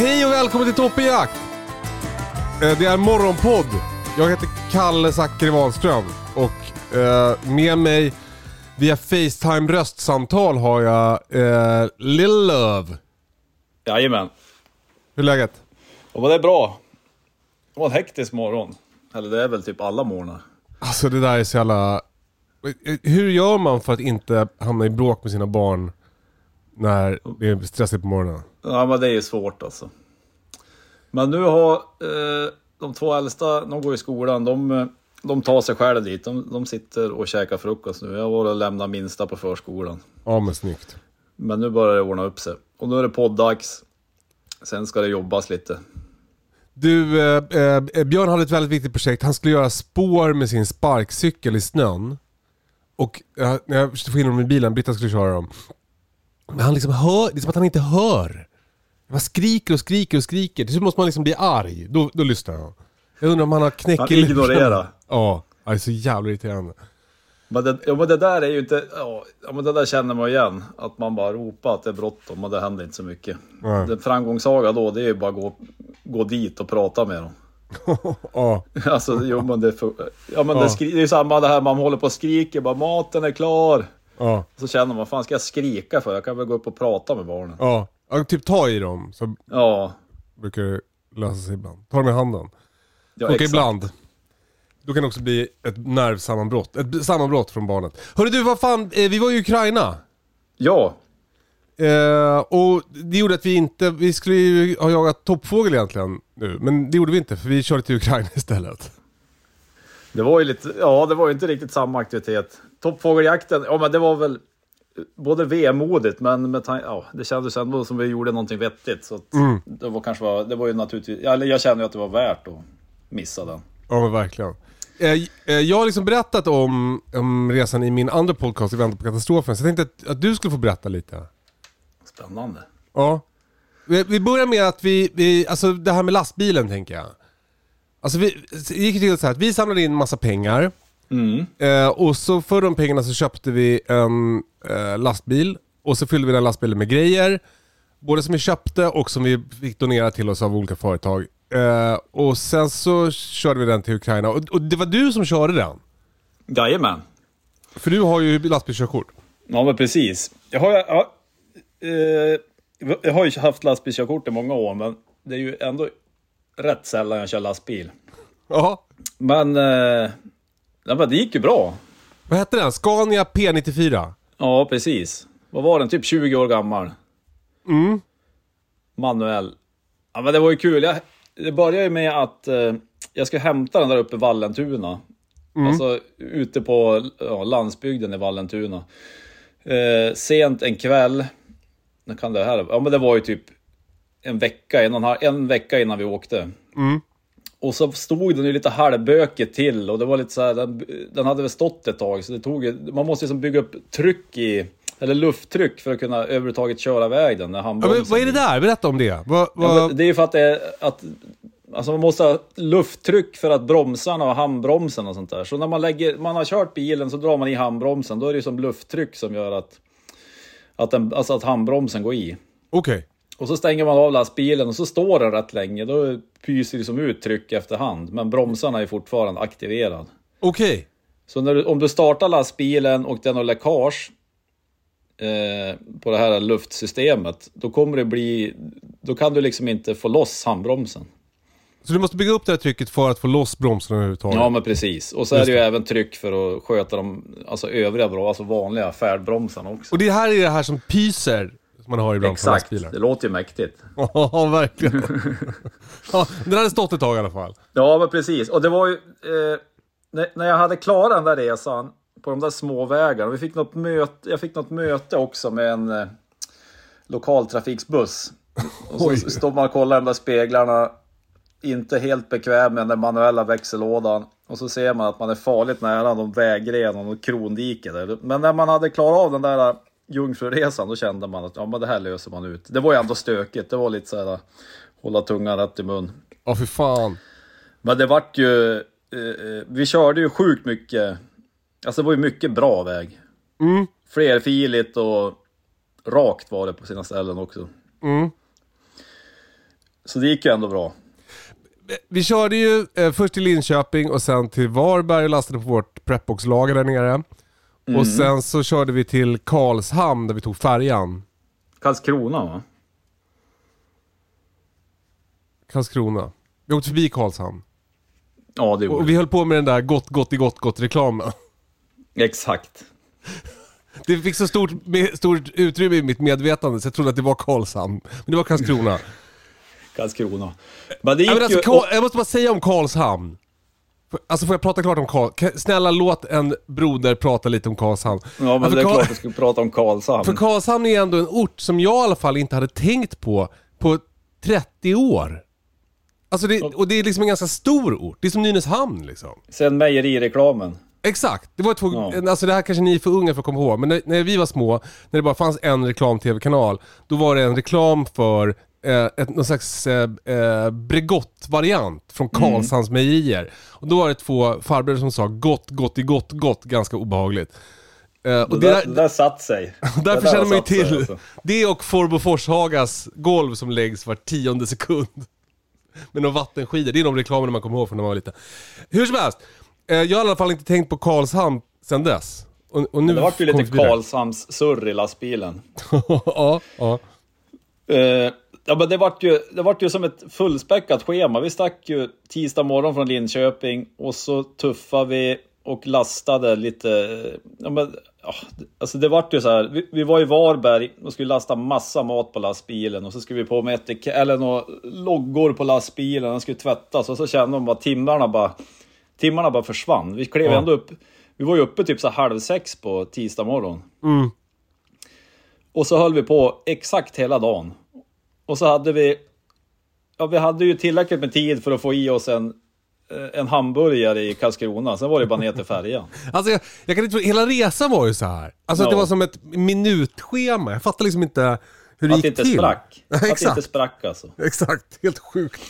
Hej och välkommen till Toppjakt! Eh, Det är morgonpodd. Jag heter Kalle Zackari Wahlström och eh, med mig via Facetime röstsamtal har jag eh, Lill Love. Jajamän. Hur är läget? Och det är bra. Det var en hektisk morgon. Eller det är väl typ alla morgnar. Alltså det där är så jävla... Hur gör man för att inte hamna i bråk med sina barn när det är stressigt på morgonen? Ja men det är ju svårt alltså. Men nu har eh, de två äldsta, de går i skolan, de, eh, de tar sig själva dit. De, de sitter och käkar frukost nu. Jag varit och lämnat minsta på förskolan. Ja men snyggt. Men nu börjar det ordna upp sig. Och nu är det podd-dags. Sen ska det jobbas lite. Du, eh, eh, Björn hade ett väldigt viktigt projekt. Han skulle göra spår med sin sparkcykel i snön. Och eh, när jag försökte få in honom i bilen, Britta skulle köra dem. Men han liksom hör, det är som att han inte hör. Han skriker och skriker och skriker. Till slut måste man liksom bli arg. Då, då lyssnar han. Jag undrar om han har knäck Han i luften. ignorerar. Ja, det är så jävla irriterande. Men det, ja, men det där är ju inte... Ja, men det där känner man igen. Att man bara ropar att det är bråttom och det händer inte så mycket. Nej. Den framgångssaga då, det är ju bara gå, gå dit och prata med dem. ja, Alltså, jo men det, ja, men Ja. det, skri- det är ju samma det här, man håller på och skriker bara maten är klar. ja, Så känner man, vad fan ska jag skrika för? Jag kan väl gå upp och prata med barnen. ja. Ja. Typ ta i dem så Ja, brukar det lösa sig ibland. Ta dem i handen. ja Och exakt. ibland. Då kan det också bli ett nervsammanbrott. Ett sammanbrott från barnet. Hörru du, vad fan, eh, vi var i Ukraina. Ja, Eh, och det gjorde att vi inte, vi skulle ju ha jagat toppfågel egentligen nu. Men det gjorde vi inte för vi körde till Ukraina istället. det var ju lite, ja det var ju inte riktigt samma aktivitet. Toppfågeljakten, ja men det var väl både vemodigt men med ja, det kändes ändå som vi gjorde någonting vettigt. Så Mm. det var kanske, var, det var ju naturligtvis, eller jag kände ju att det var värt att missa den. Ja men verkligen. Eh, eh, jag har liksom berättat om, om resan i min andra podcast, I väntan på katastrofen. Så jag tänkte att, att du skulle få berätta lite. Spännande. Ja. Vi, vi börjar med att vi, vi, alltså det här med lastbilen tänker jag. Alltså vi, det gick till så här att vi samlade in massa pengar. Mm. Eh, och så för de pengarna så köpte vi en eh, lastbil. Och så fyllde vi den lastbilen med grejer. Både som vi köpte och som vi fick donera till oss av olika företag. Eh, och sen så körde vi den till Ukraina. Och, och det var du som körde den. Jajamän. För du har ju lastbilskörkort. Ja, men precis. Jag har, ja, eh, jag har ju haft lastbilskörkort i många år, men det är ju ändå rätt sällan jag kör lastbil. Ja. Men, eh, ja, men det gick ju bra. Vad hette den? Scania P94? Ja, precis. Vad var den? Typ 20 år gammal. Mm. Manuell. Ja, men det var ju kul. Jag, det började ju med att eh, jag skulle hämta den där uppe i Vallentuna. Alltså ute på ja, landsbygden i Vallentuna. Eh, sent en kväll. När kan det här Ja men det var ju typ en vecka, en, en, en vecka innan vi åkte. Och så stod den ju lite halvbökigt till och det var lite så här, den, den hade väl stått ett tag så det tog man måste liksom bygga upp tryck i, eller lufttryck för att kunna överhuvudtaget köra iväg den när Ja, men, vad är det där? Berätta om det. Vad, Ja, vad... men det är ju för att det är att Alltså man måste ha lufttryck för att bromsarna och handbromsen och sånt där. Så när man, lägger, man har kört bilen så drar man i handbromsen. Då är det ju som lufttryck som gör att, att, den, alltså att handbromsen går i. Okej. Och så stänger man av lastbilen och så står den rätt länge. Då pyser det som ut tryck efterhand. Men bromsarna är fortfarande aktiverad. Okej. Så när du, om du startar lastbilen och den har läckage eh, på det här luftsystemet, då kommer det bli, då kan du liksom inte få loss handbromsen. Så du måste bygga upp det här trycket för att få loss bromsarna överhuvudtaget? Ja, men precis. Och så Just är det ju det. även tryck för att sköta de alltså, övriga alltså vanliga färdbromsarna också. Och det här är det här som pyser, man har ibland på Exakt, lastbilar. det låter ju mäktigt. Ja, verkligen. ja, den hade stått ett tag i alla fall. Ja, men precis. Och det var ju... Eh, när, jag hade klarat den där resan på de där små vägarna. Vi fick något möte, jag fick något möte också med en eh, lokaltrafiksbuss. Och Oj. så står man och kollar de där speglarna. Inte helt bekväm med den manuella växellådan. Och så ser man att man är farligt nära någon vägren och något krondike där. Men när man hade klarat av den där jungfruresan då kände man att ja, men det här löser man ut. Det var ju ändå stökigt. Det var lite så här hålla tungan rätt i mun. Ja, för fan. Men det vart ju... Eh, eh, vi körde ju sjukt mycket. Alltså det var ju mycket bra väg. Mm. Flerfiligt och rakt var det på sina ställen också. Mm. Så det gick ju ändå bra. Vi körde ju eh, först till Linköping och sen till Varberg och lastade på vårt prepbox-lager där nere. Och sen så körde vi till Karlshamn där vi tog färjan. Karlskrona va? Karlskrona. Vi åkte förbi Karlshamn. Ja det gjorde Och vi höll på med den där gott, gott i gott, gott reklamen. vi. Exakt. Det fick så stort, stort utrymme i mitt medvetande så jag trodde att det var Karlshamn. Men det var Karlskrona. Karlskrona. Men det gick alltså, ju... Jag måste bara säga om Karlshamn. Alltså får jag prata klart om Karl... Kan- Snälla låt en broder prata lite om Karlshamn. Ja men för det är Karl- klart vi ska prata om Karlshamn. För Karlshamn är ändå en ort som jag i alla fall inte hade tänkt på på 30 år. Alltså det, och det är liksom en ganska stor ort. Det är som Nynäshamn liksom. Sen mejerireklamen. Exakt. Det var två, Ja. alltså det här kanske ni är för unga för att komma ihåg, men när, när vi var små, när det bara fanns en reklam-tv-kanal, då var det en reklam för eh, ett, någon slags eh, eh, Bregott-variant från Mm. Karlshamns mejerier. Och då var det två farbröder som sa gott, gott i gott, gott, ganska obehagligt. Eh, och Det där, det där satt sig. därför känner man ju sig, till alltså. det och Forbo Forshagas golv som läggs var tionde sekund. Med några vattenskidor. Det är de reklamerna man kommer ihåg från när man var liten. Hur som helst. eh, Jag har i alla fall inte tänkt på Karlshamn sen dess. Och, och nu Det vart ju lite kommer vi vidare. Karlshamns surr i lastbilen. ja, ja. Eh, ja, men det vart, ju, det vart ju som ett fullspäckat schema. Vi stack ju tisdag morgon från Linköping och så tuffade vi och lastade lite. Ja, men, ja, alltså det vart ju så här. Vi, vi var i Varberg och skulle lasta massa mat på lastbilen och så skulle vi på med etik- eller några loggor på lastbilen. Den skulle tvättas och så kände de bara timmarna bara timmarna bara försvann. Vi klev Ja. ändå upp. Vi var ju uppe typ så halv sex på tisdag morgon. Mm. Och så höll vi på exakt hela dagen. Och så hade vi... Ja, vi hade ju tillräckligt med tid för att få i oss en, eh, en hamburgare i Karlskrona. Sen var det bara ner till färjan. Alltså jag, jag kan inte hela resan var ju så här. Alltså Ja. det var som ett minutschema. Jag fattar liksom inte hur det Att gick det inte till. sprack. Att det inte sprack alltså. Exakt, helt sjukt.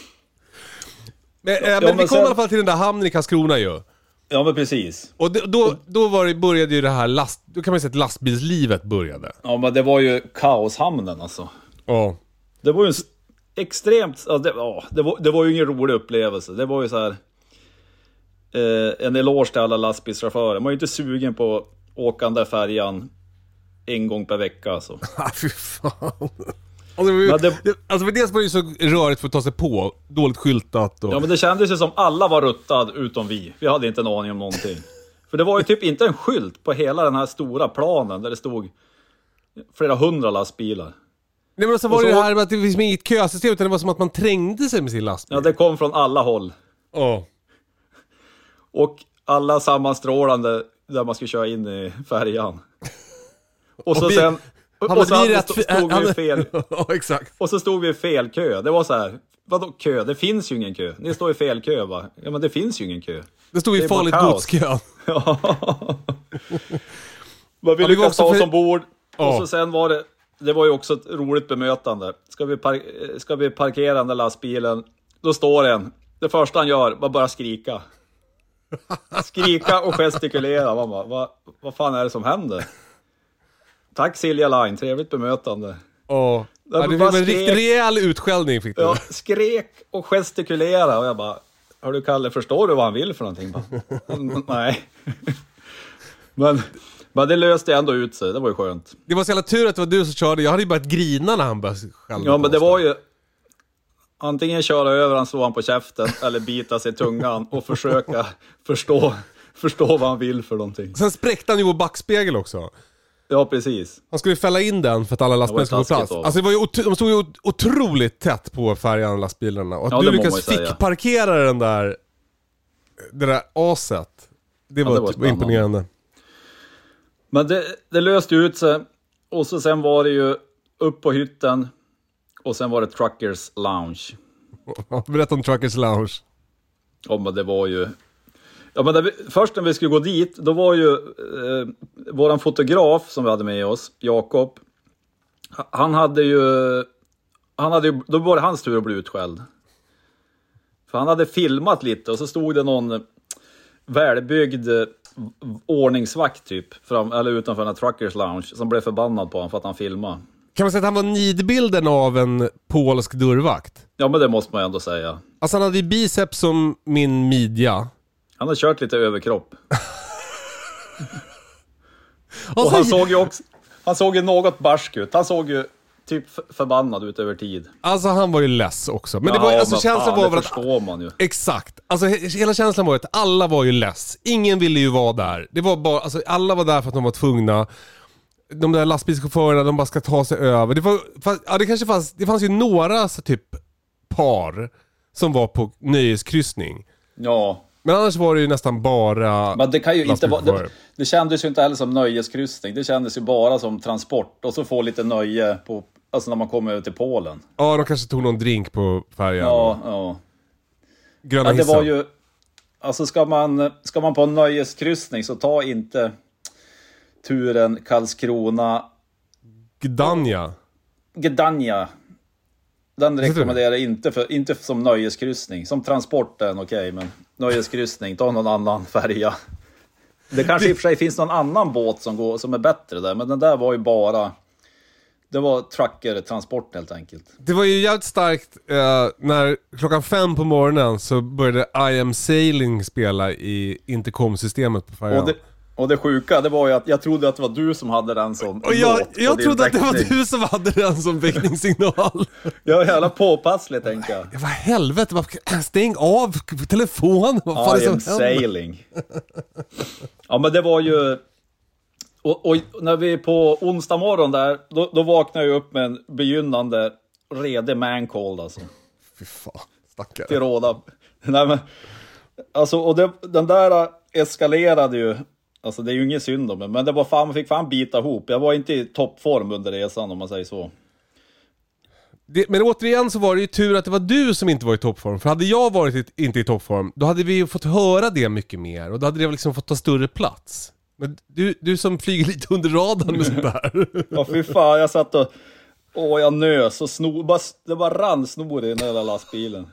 Men, eh, Ja, men vi men kom sen- i alla fall till den där hamnen i Karlskrona ju. Ja, men precis. Och då, då, då var det, började ju det här last... Då kan man säga att lastbilslivet började. Ja, men det var ju kaoshamnen alltså. Ja. Det var ju en extremt... Ja, det, ja, det, var, det var ju ingen rolig upplevelse. Det var ju så här... Eh, en eloge till alla lastbilschaufförer. Man var ju inte sugen på att åka den där färjan en gång per vecka alltså. Ah, fy fan. Alltså, Men det- det... alltså för dels var det ju så rörigt för att ta sig på. Dåligt skyltat och... Ja men det kändes ju som alla var ruttad utom vi. Vi hade inte en aning om någonting. För det var ju typ inte en skylt på hela den här stora planen där det stod flera hundra lastbilar. Nej men så var Och det så- det här med att det finns inget kösystem utan det var som att man trängde sig med sin lastbil. Ja, det kom från alla håll. Ja. Och alla sammanstrålande där man skulle köra in i färjan. Och så vi- sen... Och, så vi hade- rätt... stod, vi i fel... ja exakt. Och så stod vi i fel kö. Det var så här. Vadå kö? Det finns ju ingen kö. Ni står i fel kö va? Ja men det finns ju ingen kö. Det stod Det är bara farligt godskön. Ja. Men vi lyckades ta oss ombord. Och så sen var det, det var ju också ett roligt bemötande. Ska vi, par, ska vi parkera den där lastbilen, då står en. Det första han gör, var bara skrika. Skrika och gestikulera. Man bara, vad, vad fan är det som händer? Tack Silja Line, trevligt bemötande. Ja. Ja, det var en skrek- riktig rejäl utskällning fick du. Ja, skrek och gestikulerade och jag bara, hör du Kalle, förstår du vad han vill för någonting? Bara, "Mm, Nej. Men, men det löste ändå ut sig, det var ju skönt. Det var så jävla tur att det var du som körde. Jag hade ju börjat grina när han började skälla Ja men det var ju... antingen köra över han, slå han på käften eller bita sig i tungan och försöka förstå, förstå vad han vill för någonting. Sen spräckte han ju vår backspegel också. Ja, precis. Han skulle fälla in den för att alla lastbilar skulle få plats. av Alltså det var ju de stod ju ot- otroligt tätt på färjan och lastbilarna. Och att Ja, du lyckas ju fick-parkera den där, det där aset. Det var, det var typ imponerande. Men det, det löste ut sig. Och så sen var det ju upp på hytten. Och sen var det Truckers Lounge. Berätta om Truckers Lounge. Ja, men det var ju... Ja, men vi- först när vi skulle gå dit, då var ju eh, våran fotograf som vi hade med oss, Jakob, ha- han hade ju... Han hade ju, då var det hans tur att bli utskälld. För han hade filmat lite och så stod det någon välbyggd ordningsvakt typ, fram, eller utanför den här Truckers Lounge, som blev förbannad på honom för att han filmade. Kan man säga att han var nidbilden av en polsk dörrvakt? Ja, men det måste man ju ändå säga. Alltså han hade ju biceps som min midja. Han har kört lite överkropp. Och Och han så- såg ju också, han såg ju något barsk ut. Han såg ju typ förbannad ut över tid. Alltså han var ju less också. Men det var, alltså men känslan fan, var väl att... förstår man ju. Exakt. Alltså he- hela känslan var att alla var ju less. Ingen ville ju vara där. Det var bara, alltså alla var där för att de var tvungna. De där lastbilschaufförerna, de bara ska ta sig över. Det var, fast, ja det kanske fanns, det fanns ju några så typ par som var på nöjeskryssning. Ja, Men annars var det ju nästan bara men det kan ju inte vara... Det, det kändes ju inte heller som nöjeskryssning. Det kändes ju bara som transport och så få lite nöje på, alltså när man kommer över till Polen. Ja, de kanske tog någon drink på färjan. Ja, ja. Gröna ja det hissen. var ju... Alltså ska man, ska man på en nöjeskryssning så ta inte turen Karlskrona Gdanja. Gdanja. Den rekommenderar jag inte, för, inte som nöjeskryssning. Som transport är okej, men nöjeskryssning, ta någon annan färja. Det kanske i och för sig finns någon annan båt som, går, som är bättre där, men den där var ju bara... Det var trucker-transport helt enkelt. Det var ju jävligt starkt eh, när klockan fem på morgonen så började I am sailing spela i intercomsystemet på färjan. Och, det, och det sjuka, det var ju att jag trodde att det var du som hade den som Och jag, låt på jag din trodde att det var väckning. du som hade den som väckningssignal. Jag var jävla påpasslig tänkte jag. Var helvete, bara, stäng av telefonen. Vad fan är I det am som sailing. ja men det var ju... Och, och när vi på onsdag morgon där, då, då vaknade jag upp med en begynnande redig mancold alltså. Fy fan, stackare. Till råda. Nej men, alltså och det, den där eskalerade ju. Alltså det är ju ingen synd om det, men det var fan, man fick fan bita ihop. Jag var inte i toppform under resan om man säger så. Det, men återigen så var det ju tur att det var du som inte var i toppform. För hade jag varit i, inte i toppform, då hade vi ju fått höra det mycket mer. Och då hade det liksom fått ta större plats. Men du, du som flyger lite under radarn med sånt där. Ja fy fan, jag satt och... Åh, jag nös och snor, bara, det bara rann snor i den hela lastbilen.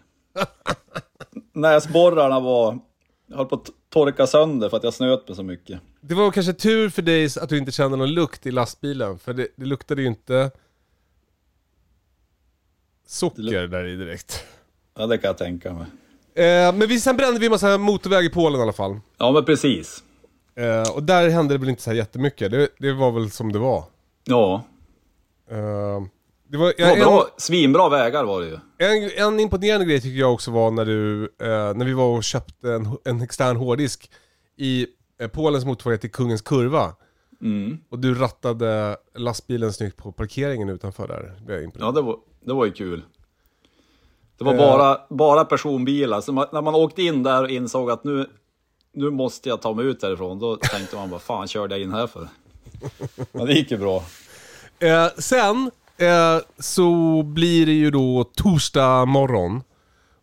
Näsborrarna var... Jag höll på att torka sönder för att jag snöt mig så mycket. Det var kanske tur för dig att du inte kände någon lukt i lastbilen. För det, det luktade ju inte socker där i direkt. Ja, det kan jag tänka mig. Eh, men vi, sen brände vi en massa motorväg i Polen i alla fall. Ja, men precis. Eh, och där hände det väl inte så här jättemycket. Det, det var väl som det var. Ja, Eh, det var, var en, bra, svinbra vägar var det ju. en, en imponerande grej tycker jag också var när du, eh, när vi var och köpte en, en extern hårddisk i eh, Polens motorväg till Kungens Kurva. Mm. Och du rattade lastbilen snyggt på parkeringen utanför där. Det. Ja, det var, det var ju kul. Det var Eh. bara, bara personbilar. Så man, när man åkte in där och insåg att nu, nu måste jag ta mig ut därifrån, då tänkte man bara fan körde jag in här för? Men det gick ju bra. Eh, sen eh, så blir det ju då torsdag morgon.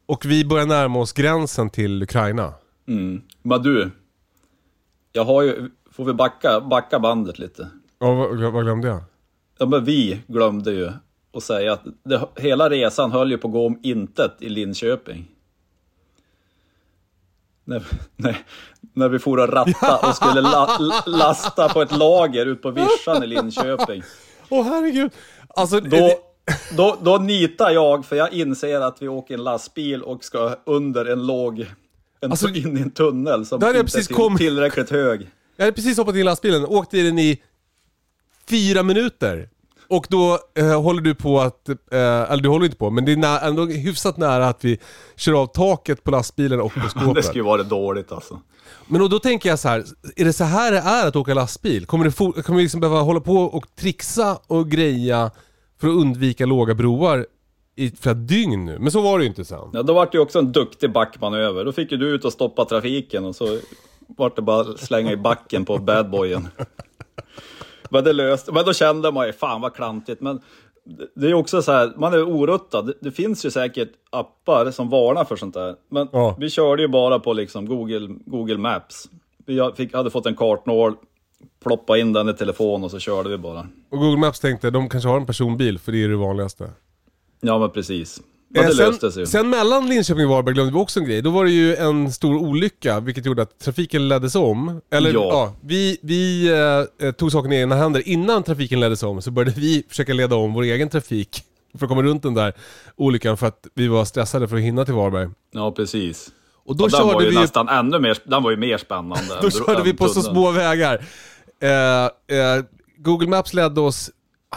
Och vi börjar närma oss gränsen till Ukraina. Mm. Men du, jag har ju, får vi backa, backa bandet lite? Ja, vad, vad glömde jag? Ja, men vi glömde ju att säga att det, hela resan höll ju på att gå om intet i Linköping. När, när, när vi for att ratta och skulle la, lasta på ett lager ut på vischan i Linköping. Åh herregud. Alltså, Då, då, då nitar jag för jag inser att vi åker en lastbil och ska under en låg, en, Alltså, in i en tunnel som inte precis är kommit. tillräckligt hög. jag hade precis hoppat in i lastbilen, åkte i den i fyra minuter. Och då eh, håller du på att, eh, eller du håller inte på, men det är nä- ändå hyfsat nära att vi kör av taket på lastbilen och på Det skåpet. skulle ju vara dåligt alltså. Men och då tänker jag så här, är det så här det är att åka lastbil? Kommer, det kommer vi liksom behöva hålla på och trixa och greja för att undvika låga broar i flera dygn nu? Men så var det ju inte sen. Ja, då vart det ju också en duktig backmanöver. Då fick ju du ut och stoppa trafiken och så vart det bara slänga i backen på badboyen. Men det löste, men då kände man ju, fan vad klantigt. Men det- är också så här, man är oruttad. Det, det finns ju säkert appar som varnar för sånt där. Men Ja. vi körde ju bara på liksom Google, Google Maps. Vi fick, hade fått en kartnål, ploppa in den i telefon och så körde vi bara. Och Google Maps tänkte, de kanske har en personbil för det är det vanligaste. Ja men precis. Men Eh, det sen, löste sig ju. sen mellan Linköping och Varberg glömde vi också en grej. Då var det ju en stor olycka, vilket gjorde att trafiken leddes om. Eller ja, Ja. vi, vi eh, tog saken i egna händer. Innan trafiken leddes om så började vi försöka leda om vår egen trafik. För att komma runt den där olyckan för att vi var stressade för att hinna till Varberg. Ja precis. Och då Och den var körde ju vi... nästan ännu mer, den var ju mer spännande. Då körde än vi på så tunneln. små vägar. Eh, eh, Google Maps ledde oss,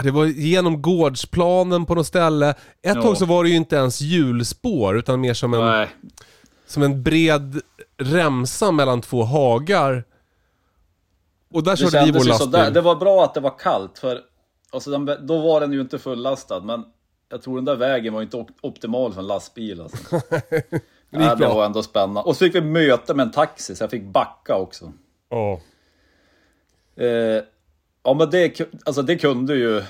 det var genom gårdsplanen på något ställe. Ett Ja. tag så var det ju inte ens hjulspår utan mer som en, Nej, som en bred remsa mellan två hagar. Och där det körde vi vår lastbil. sådär. Det var bra att det var kallt, för alltså den, då var den ju inte fullastad. Men jag tror den där vägen var inte op- optimal för en lastbil. Alltså. gick Nej, det var ändå spännande. Och så fick vi möte med en taxi, så jag fick backa också. Ja. Eh, ja, men det, alltså det kunde ju...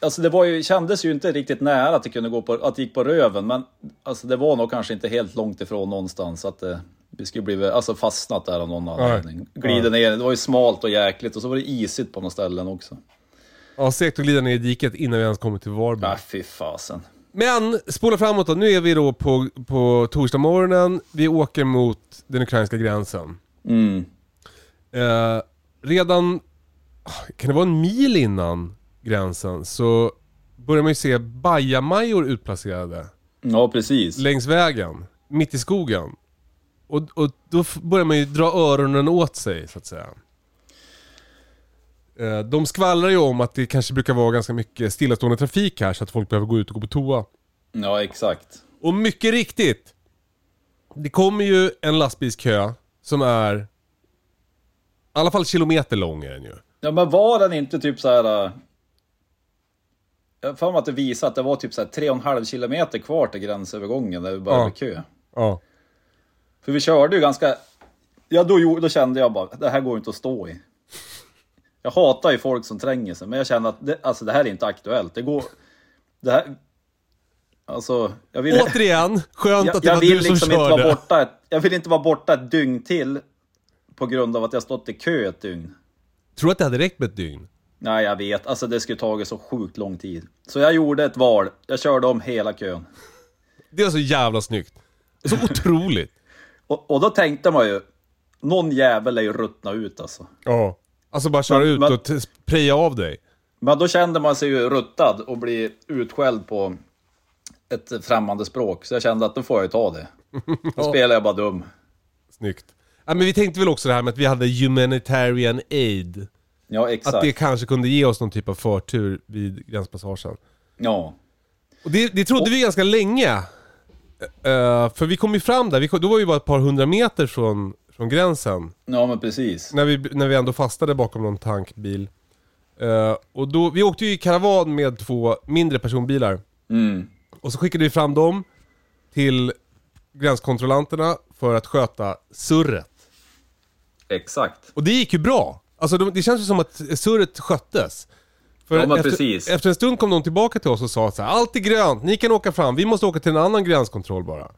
Alltså det var ju, kändes ju inte riktigt nära att det, kunde gå på, att det gick på röven, men alltså det var nog kanske inte helt långt ifrån någonstans. Att det, vi skulle bli alltså fastnat där av någon anledning. Glider ner, det var ju smalt och jäkligt och så var det isigt på några ställen också. ja, segt att glida ner i diket innan vi ens kommit till Varberg. Nej, fy fasen. Men, spola framåt då. Nu är vi då på, på torsdag morgonen. Vi åker mot den ukrainska gränsen. Mm. Eh, redan, kan det vara en mil innan gränsen, så börjar man ju se bajamajor utplacerade Ja, precis. längs vägen, mitt i skogen. Och, och då börjar man ju dra öronen åt sig, så att säga. Eh, de skvallrar ju om att det kanske brukar vara ganska mycket stillastående trafik här, så att folk behöver gå ut och gå på toa. Ja, exakt. Och mycket riktigt. Det kommer ju en lastbilskö som är... I alla fall kilometer lång är den ju. Ja, men var den inte typ så här... äh, Jag har för mig att det visade att det var typ så här 3,5 kilometer kvar till gränsövergången där vi började Ja. kö. Ja. För vi körde ju ganska... Ja, då, då kände jag bara, det här går inte att stå i. Jag hatar ju folk som tränger sig, men jag känner att det, alltså, det här är inte aktuellt. Det går... Det här... Alltså, jag vill, Återigen, skönt jag, att det jag var vill du som liksom inte körde. vara borta Jag vill inte vara borta ett dygn till på grund av att jag stått i kö ett dygn. Tror du att det hade räckt med ett dygn? Nej, jag vet. Alltså det skulle tagit så sjukt lång tid. Så jag gjorde ett val. Jag körde om hela kön. Det var så jävla snyggt. Så otroligt. Och, och då tänkte man ju, någon jävel är ju ruttna ut alltså. Ja. Alltså bara köra Men- ut men- och preja av dig. Men då kände man sig ju ruttad och bli utskälld på ett främmande språk. Så jag kände att då får jag ju ta det. Då spelar jag bara dum. Snyggt. Ja, men vi tänkte väl också det här med att vi hade humanitarian aid. Ja, exakt. Att det kanske kunde ge oss någon typ av förtur vid gränspassagen. Ja. Och det, det trodde vi ganska länge. Eh, för vi kom ju fram där, vi kom, då var vi bara ett par hundra meter från, från gränsen. ja, men precis. När vi, när vi ändå fastade bakom någon tankbil. Eh, och då, vi åkte ju i karavan med två mindre personbilar. Mm. Och så skickade vi fram dem till gränskontrollanterna för att sköta surret. Exakt. Och det gick ju bra. Alltså de, det känns ju som att surret sköttes. För Ja, men efter, precis. efter en stund kom de tillbaka till oss och sa så här, allt är grönt, ni kan åka fram, vi måste åka till en annan gränskontroll bara.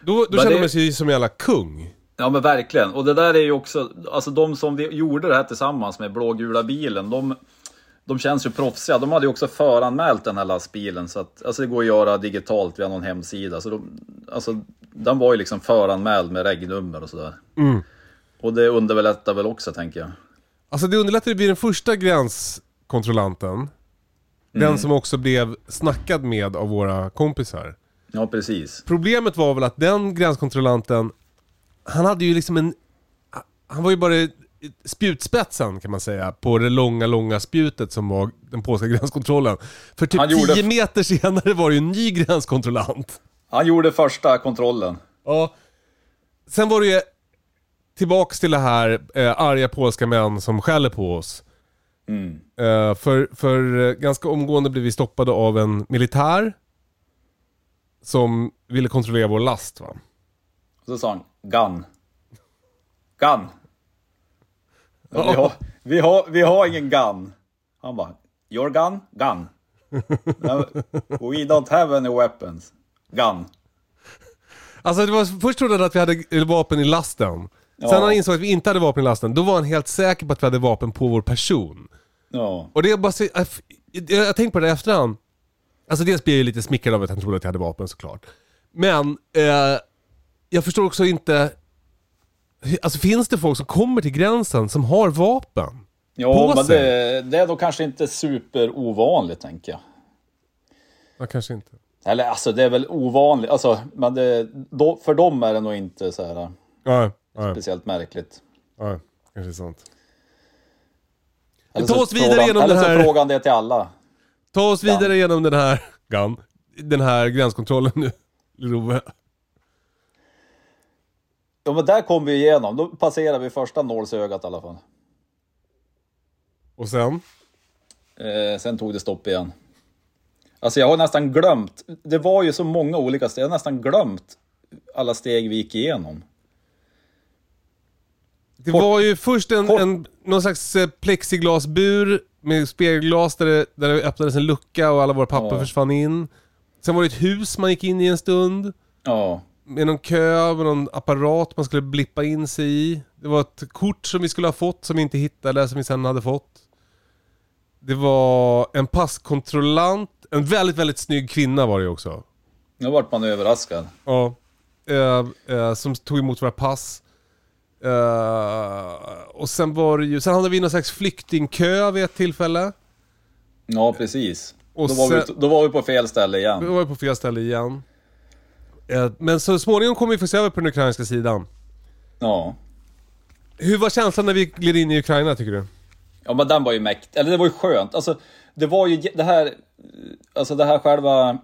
Då, då kände det- man sig som en jävla kung. Ja men verkligen. Och det där är ju också, alltså de som vi gjorde det här tillsammans med blågula bilen, de, de känns ju proffsiga. De hade ju också föranmält den här lastbilen. Så att, alltså det går att göra digitalt via någon hemsida. Så de, alltså, den var ju liksom föranmäld med regnummer och sådär. Och det underlättar väl också tänker jag. Alltså det underlättade vid den första gränskontrollanten. Mm. Den som också blev snackad med av våra kompisar. Ja precis. Problemet var väl att den gränskontrollanten, han hade ju liksom en... Han var ju bara spjutspetsen kan man säga på det långa, långa spjutet som var den polska gränskontrollen. För typ Han gjorde- 10 meter senare var det ju en ny gränskontrollant. Han gjorde första kontrollen. Ja. Sen var det ju tillbaks till det här eh, arga polska män som skäller på oss. Mm. Eh, för, för eh, ganska omgående blev vi stoppade av en militär som ville kontrollera vår last va. Och så sa han gun. Gun. Vi har, vi, har, vi har ingen gun. Han bara, your gun? Gun. We don't have any weapons. Gun. Alltså det var, först trodde han att vi hade vapen i lasten. Sen Ja. när han insåg att vi inte hade vapen i lasten, då var han helt säker på att vi hade vapen på vår person. Ja. Och det är bara så, jag, jag, jag har tänkt på det i efterhand. Alltså dels blir jag ju lite smickrad av att han trodde att jag hade vapen såklart. Men, eh, jag förstår också inte... Alltså finns det folk som kommer till gränsen som har vapen? Ja, men det, det är då kanske inte super ovanligt tänker jag. Ja, kanske inte. Eller alltså det är väl ovanligt, alltså, men det, då, för dem är det nog inte så här Nej, nej, speciellt märkligt. nej. Kanske är sant. Eller Ta så oss vidare frågan- genom eller den så här- frågan det till alla. Ta oss vidare genom den här... Gun. Den här gränskontrollen nu, Love. Ja men där kom vi igenom, då passerade vi första nålsögat i alla fall. Och sen? Eh, sen tog det stopp igen. Alltså jag har nästan glömt, det var ju så många olika steg, jag har nästan glömt alla steg vi gick igenom. Det Kort- var ju först en, kort- en, någon slags eh, plexiglasbur med spegelglas där det, där det öppnades en lucka och alla våra papper Ja. försvann in. Sen var det ett hus man gick in i en stund. Ja, Med någon kö, med någon apparat man skulle blippa in sig i. Det var ett kort som vi skulle ha fått som vi inte hittade, som vi sen hade fått. Det var en passkontrollant, en väldigt, väldigt snygg kvinna var det också. nu vart man överraskad. Ja. Eh, eh, som tog emot våra pass. Eh, och sen var det ju, sen hade vi någon slags flyktingkö vid ett tillfälle. Ja precis. Och då, var sen- vi, då var vi på fel ställe Vi igen. var ju på fel ställe igen. Eh, men så småningom kom vi se över på den ukrainska sidan. Ja. Hur var känslan när vi gled in i Ukraina tycker du? Ja men den var ju mäkt, eller det var ju skönt. Alltså det var ju det här, alltså det här själva,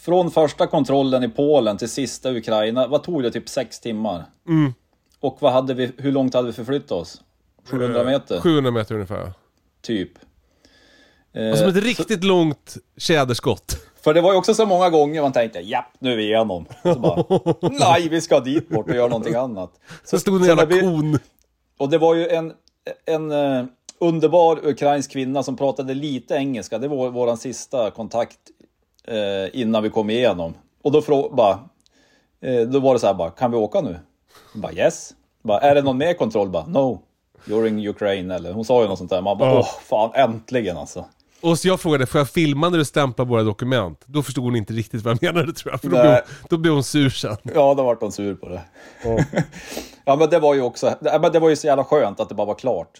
från första kontrollen i Polen till sista Ukraina, vad tog det? Typ sex timmar? Mm. Och vad hade vi, hur långt hade vi förflyttat oss? 700 meter? 700 meter ungefär. Typ. Eh, som ett riktigt långt tjäderskott. För det var ju också så många gånger man tänkte, japp, nu är vi igenom. Så bara, nej, vi ska dit bort och göra någonting annat. Så stod en så jävla vi- kon. Och det var ju en, en eh, underbar ukrainsk kvinna som pratade lite engelska. Det var vår sista kontakt eh, innan vi kom igenom. Och då, frå- bara, eh, då var det så här bara, kan vi åka nu? Bara yes. Bara, är det någon mer kontroll? Bara, no. You're in Ukraine eller hon sa ju något sånt där. Man bara, Ja. åh fan äntligen alltså. Och så jag frågade, får jag filma när du stämplar våra dokument? Då förstod hon inte riktigt vad jag menade tror jag. För då, blev, hon- då blev hon sur sen. Ja, då vart hon sur på det. ja, men det var ju också, det, men det var ju så jävla skönt att det bara var klart.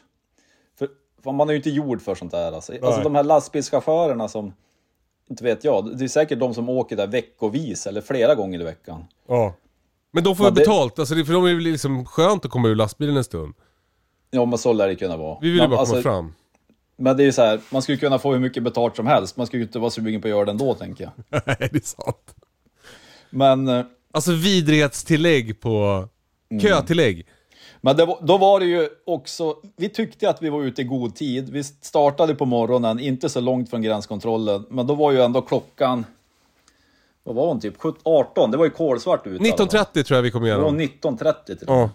För, för man är ju inte gjord för sånt där. Alltså, alltså de här lastbilschaufförerna som, inte vet jag, det är säkert de som åker där veckovis eller flera gånger i veckan. Ja. Men de får väl det- betalt, alltså det, för de är väl liksom skönt att komma ur lastbilen en stund. Ja, men så lär det kunna vara. Vi vill ju bara alltså, komma fram. men det är ju så här, man skulle kunna få hur mycket betalt som helst. Man skulle ju inte vara sugen på att göra det ändå, tänker jag. Nej, det är sant. Men, eh, Alltså vidrighetstillägg på... Mm. Kötillägg. men det, då var det ju också, vi tyckte att vi var ute i god tid. Vi startade på morgonen, inte så långt från gränskontrollen, men då var ju ändå klockan, vad var hon, typ 17, 18? Det var ju kolsvart ute. fall. 19.30 tror jag vi kom Det var igenom. 19.30 till och. Ja.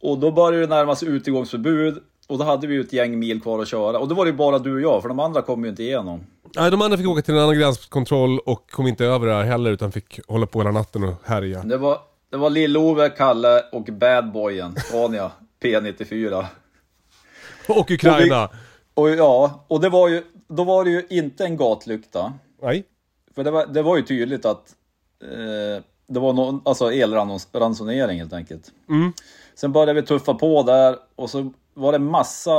Och då började det närma sig utegångsförbud. Och då hade vi ju ett gäng mil kvar att köra. Och då var det ju bara du och jag, för de andra kom ju inte igenom. Nej, de andra fick åka till en annan gränskontroll och kom inte över där heller utan fick hålla på hela natten och härja. Det var, det var Lill-Ove, Kalle och Badboyen, Scania P94. Och Ukraina. Och ja, och det var ju, då var det ju inte en gatlykta. Nej. För det var, det var ju tydligt att eh, det var någon, alltså elransonering helt enkelt. Mm. Sen började vi tuffa på där och så var det massa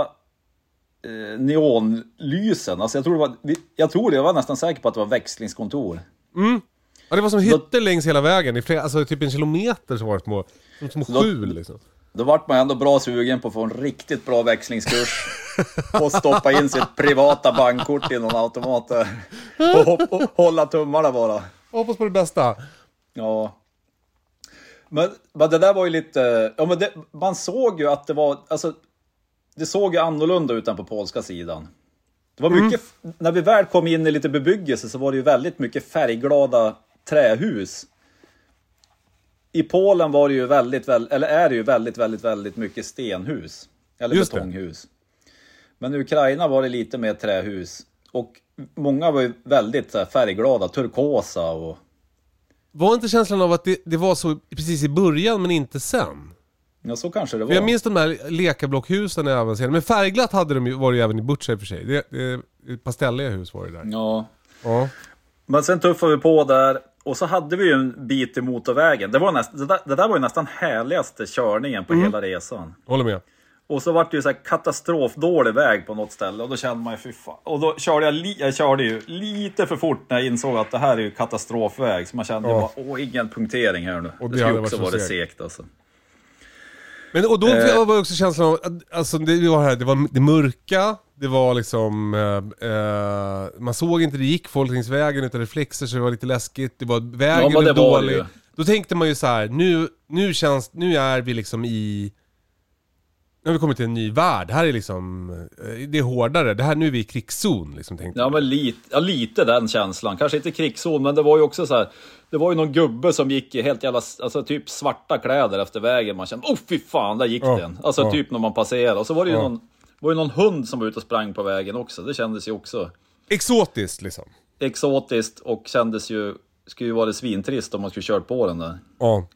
eh, neonlysen. Alltså jag tror, det var, jag tror det, jag var nästan säker på att det var växlingskontor. Ja, det var som hytter längs hela vägen. I flera, alltså typ en kilometer så var det små, som, som då- sju liksom. Då vart man ändå bra sugen på att få en riktigt bra växlingskurs. och stoppa in sitt privata bankkort i någon automat där. Och, hopp- och hålla tummarna bara. Hoppas på det bästa. Ja. Men, men det där var ju lite... Ja, men det, man såg ju att det var... Alltså, det såg ju annorlunda ut än på polska sidan. Det var mycket... När vi väl kom in i lite bebyggelse så var det ju väldigt mycket färgglada trähus. I Polen var det ju väldigt, väl, eller är det ju väldigt, väldigt, väldigt mycket stenhus. Eller Just det. betonghus. Men i Ukraina var det lite mer trähus. Och många var ju väldigt här, färgglada, turkosa och... Var inte känslan av att det, det var så precis i början men inte sen? Ja, så kanske det var. Jag minns de här lekablockhusen i avancerade, men färgglatt hade de ju, var det ju även i Butcher för sig. Det, det, pastelliga hus var det där. Ja. Ja. Men sen tuffade vi på där och så hade vi ju en bit i motorvägen. Det, var näst, det, där, det där var ju nästan härligaste körningen på hela resan. Håller med. Och så vart det ju så här katastrofdålig väg på något ställe och då kände man ju fy fan. Och då körde jag, li, jag körde ju lite för fort när jag insåg att det här är ju katastrofväg. Så man kände Ja. bara, åh ingen punktering här nu. Och det det skulle också varit segt. alltså. Men och då Eh. var också känslan av, alltså det var här, det var det mörka, det var liksom, eh, eh, man såg inte det gick folk längs vägen utan reflexer så det var lite läskigt, det var, vägen Ja, det var det dålig. ju. Då tänkte man ju så här, nu, nu känns, nu är vi liksom i, nu har vi kommit till en ny värld, här är liksom, eh, det är hårdare, det här, nu är vi i krigszon liksom tänkte Ja, men lite, ja, lite den känslan. Kanske inte krigszon, men det var ju också så här. Det var ju någon gubbe som gick i helt jävla, alltså typ svarta kläder efter vägen. Man kände, oh fy fan, där gick Ja, den. Alltså ja. typ när man passerade. Och så var det ju någon, var ju någon hund som var ute och sprang på vägen också. Det kändes ju också Exotiskt liksom. exotiskt och kändes ju, skulle ju vara svintrist om man skulle kört på den där. Ja.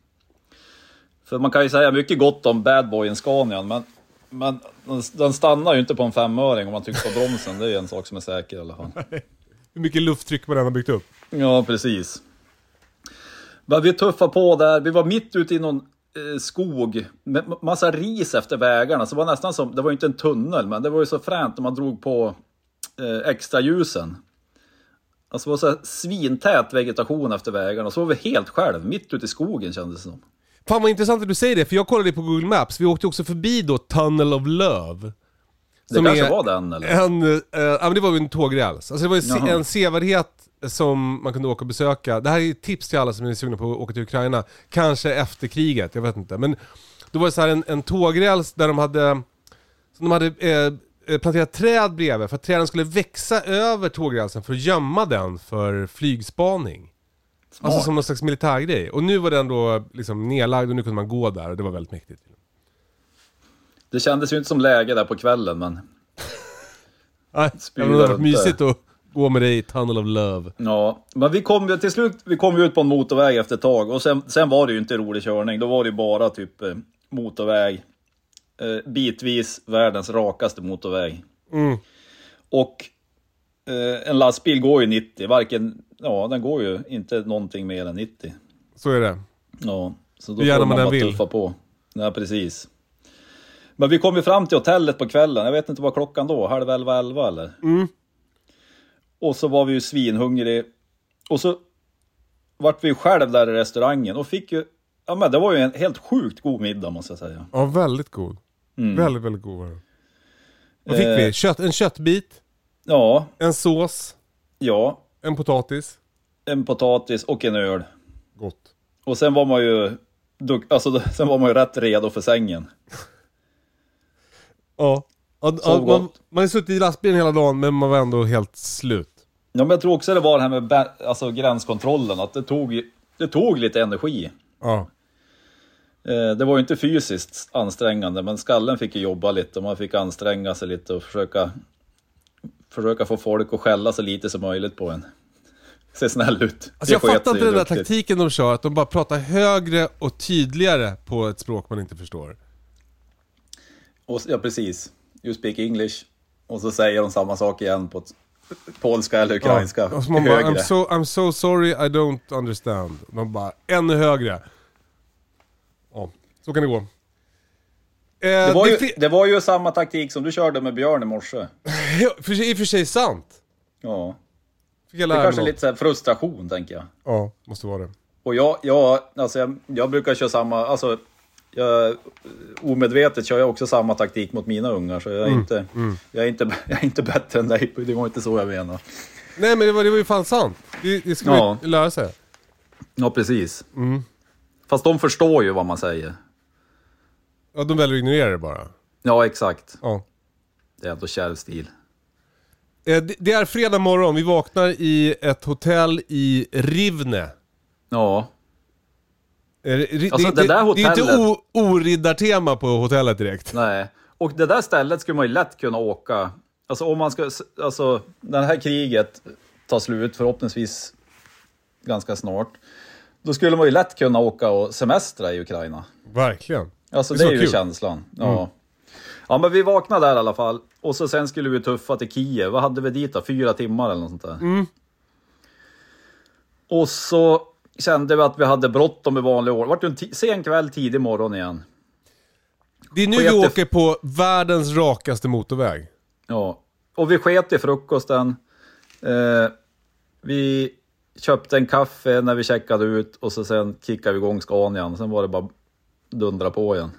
För man kan ju säga mycket gott om Bad Boyen Scanian, men, men den, stannar ju inte på en femöring om man trycker på bromsen. Det är ju en sak som är säker i alla fall. Hur mycket lufttryck man än har byggt upp. Ja, precis. Men vi tuffade på där. Vi var mitt ute i någon skog med ma- massa ris efter vägarna. Så det var nästan som, det var ju inte en tunnel, men det var ju så fränt när man drog på eh, extra ljusen. Alltså det var så här svintät vegetation efter vägarna. Och så var vi helt själv, mitt ute i skogen kändes det som. Fan vad intressant att du säger det, för jag kollade på Google Maps, vi åkte också förbi då Tunnel of Love. Det kanske är var den eller? En, eh, ja men det var ju en tågräls. Alltså det var ju se- en sevärdhet som man kunde åka och besöka. Det här är ett tips till alla som är sugna på att åka till Ukraina. Kanske efter kriget, jag vet inte. Men då var det så här en, en tågräls där de hade, de hade eh, planterat träd bredvid för att träden skulle växa över tågrälsen för att gömma den för flygspaning. Alltså som någon slags militärgrej. Och nu var den då liksom nedlagd och nu kunde man gå där och det var väldigt mäktigt. Det kändes ju inte som läge där på kvällen, men Nej, det hade varit mysigt att gå med dig Tunnel of Love. Ja, men vi kom ju till slut vi kom ut på en motorväg efter ett tag och sen, sen var det ju inte rolig körning. Då var det ju bara typ eh, motorväg. Eh, bitvis världens rakaste motorväg. Mm. Och eh, en lastbil går ju 90, varken, ja den går ju inte någonting mer än 90. Så är det. Ja, så då Hur gärna får man bara vill. tuffa på. Ja, precis. Men vi kom ju fram till hotellet på kvällen, jag vet inte vad klockan då, halv elva, elva eller? Mm. Och så var vi ju svinhungrig. Och så vart vi ju själv där i restaurangen och fick ju, ja men det var ju en helt sjukt god middag måste jag säga. Ja, väldigt god. Väldigt, väldigt god var den. Vad fick Eh. vi? Kött, en köttbit, Ja, en sås, ja, en potatis. en potatis och en öl. Gott. Och sen var man ju, alltså sen var man ju rätt redo för sängen. Ja. ja, ja man, man har suttit i lastbilen hela dagen men man var ändå helt slut. Ja men jag tror också det var det här med alltså, gränskontrollen, att det tog, det tog lite energi. Ja. Eh, Det var ju inte fysiskt ansträngande, men skallen fick ju jobba lite och man fick anstränga sig lite och försöka, försöka få folk att skälla så lite som möjligt på en. Se snäll ut. Alltså jag fattar inte den där taktiken de kör, att de bara pratar högre och tydligare på ett språk man inte förstår. Och, ja, precis. You speak English. Och så säger de samma sak igen på ett polska eller ukrainska. Och så man bara, högre. I'm so, I'm so sorry, I don't understand. Man bara, ännu högre. Ja, så kan det gå. Eh, det, var det ju, är det var ju samma taktik som du körde med Björn i morse. Ja, för, I och för sig sant. Ja. Det är kanske något. lite så här frustration, tänker jag. Ja, måste vara det. Och jag, jag, alltså jag, jag brukar köra samma, alltså jag, omedvetet kör jag också samma taktik mot mina ungar, så jag är, inte, Jag är, inte, jag är inte bättre än dig. Det var inte så jag menade. Nej men det var, det var ju fan sant. Det, det ska Ja. vi lära sig. Ja, precis. Fast de förstår ju vad man säger. Ja, de väljer att ignorera det bara. Ja, exakt. Ja. Det är ändå kärv stil. Eh, Det är fredag morgon, vi vaknar i ett hotell i Rivne. Ja, Eh, ri- Alltså, det, det där det, det är inte hotellet- o- oriddartema på hotellet direkt. nej. Och det där stället skulle man ju lätt kunna åka. Alltså om man ska, alltså det här kriget tar slut förhoppningsvis ganska snart. Då skulle man ju lätt kunna åka och semestra i Ukraina. Verkligen. Alltså Det det, är är så ju kul. Mm. känslan. Ja. ja, men vi vaknade där i alla fall. Och så sen skulle vi tuffa till Kiev. Vad hade vi dit då? Fyra timmar eller något sånt där. Mm. Och så kände vi att vi hade bråttom i vanlig år. Det vart ju en sen kväll, tidig morgon igen. Det är nu Och vi åker på världens rakaste motorväg. Ja, och vi sket i frukosten. Eh, vi köpte en kaffe när vi checkade ut och så sen kickade vi igång Scanian. Sen var det bara dundra på igen.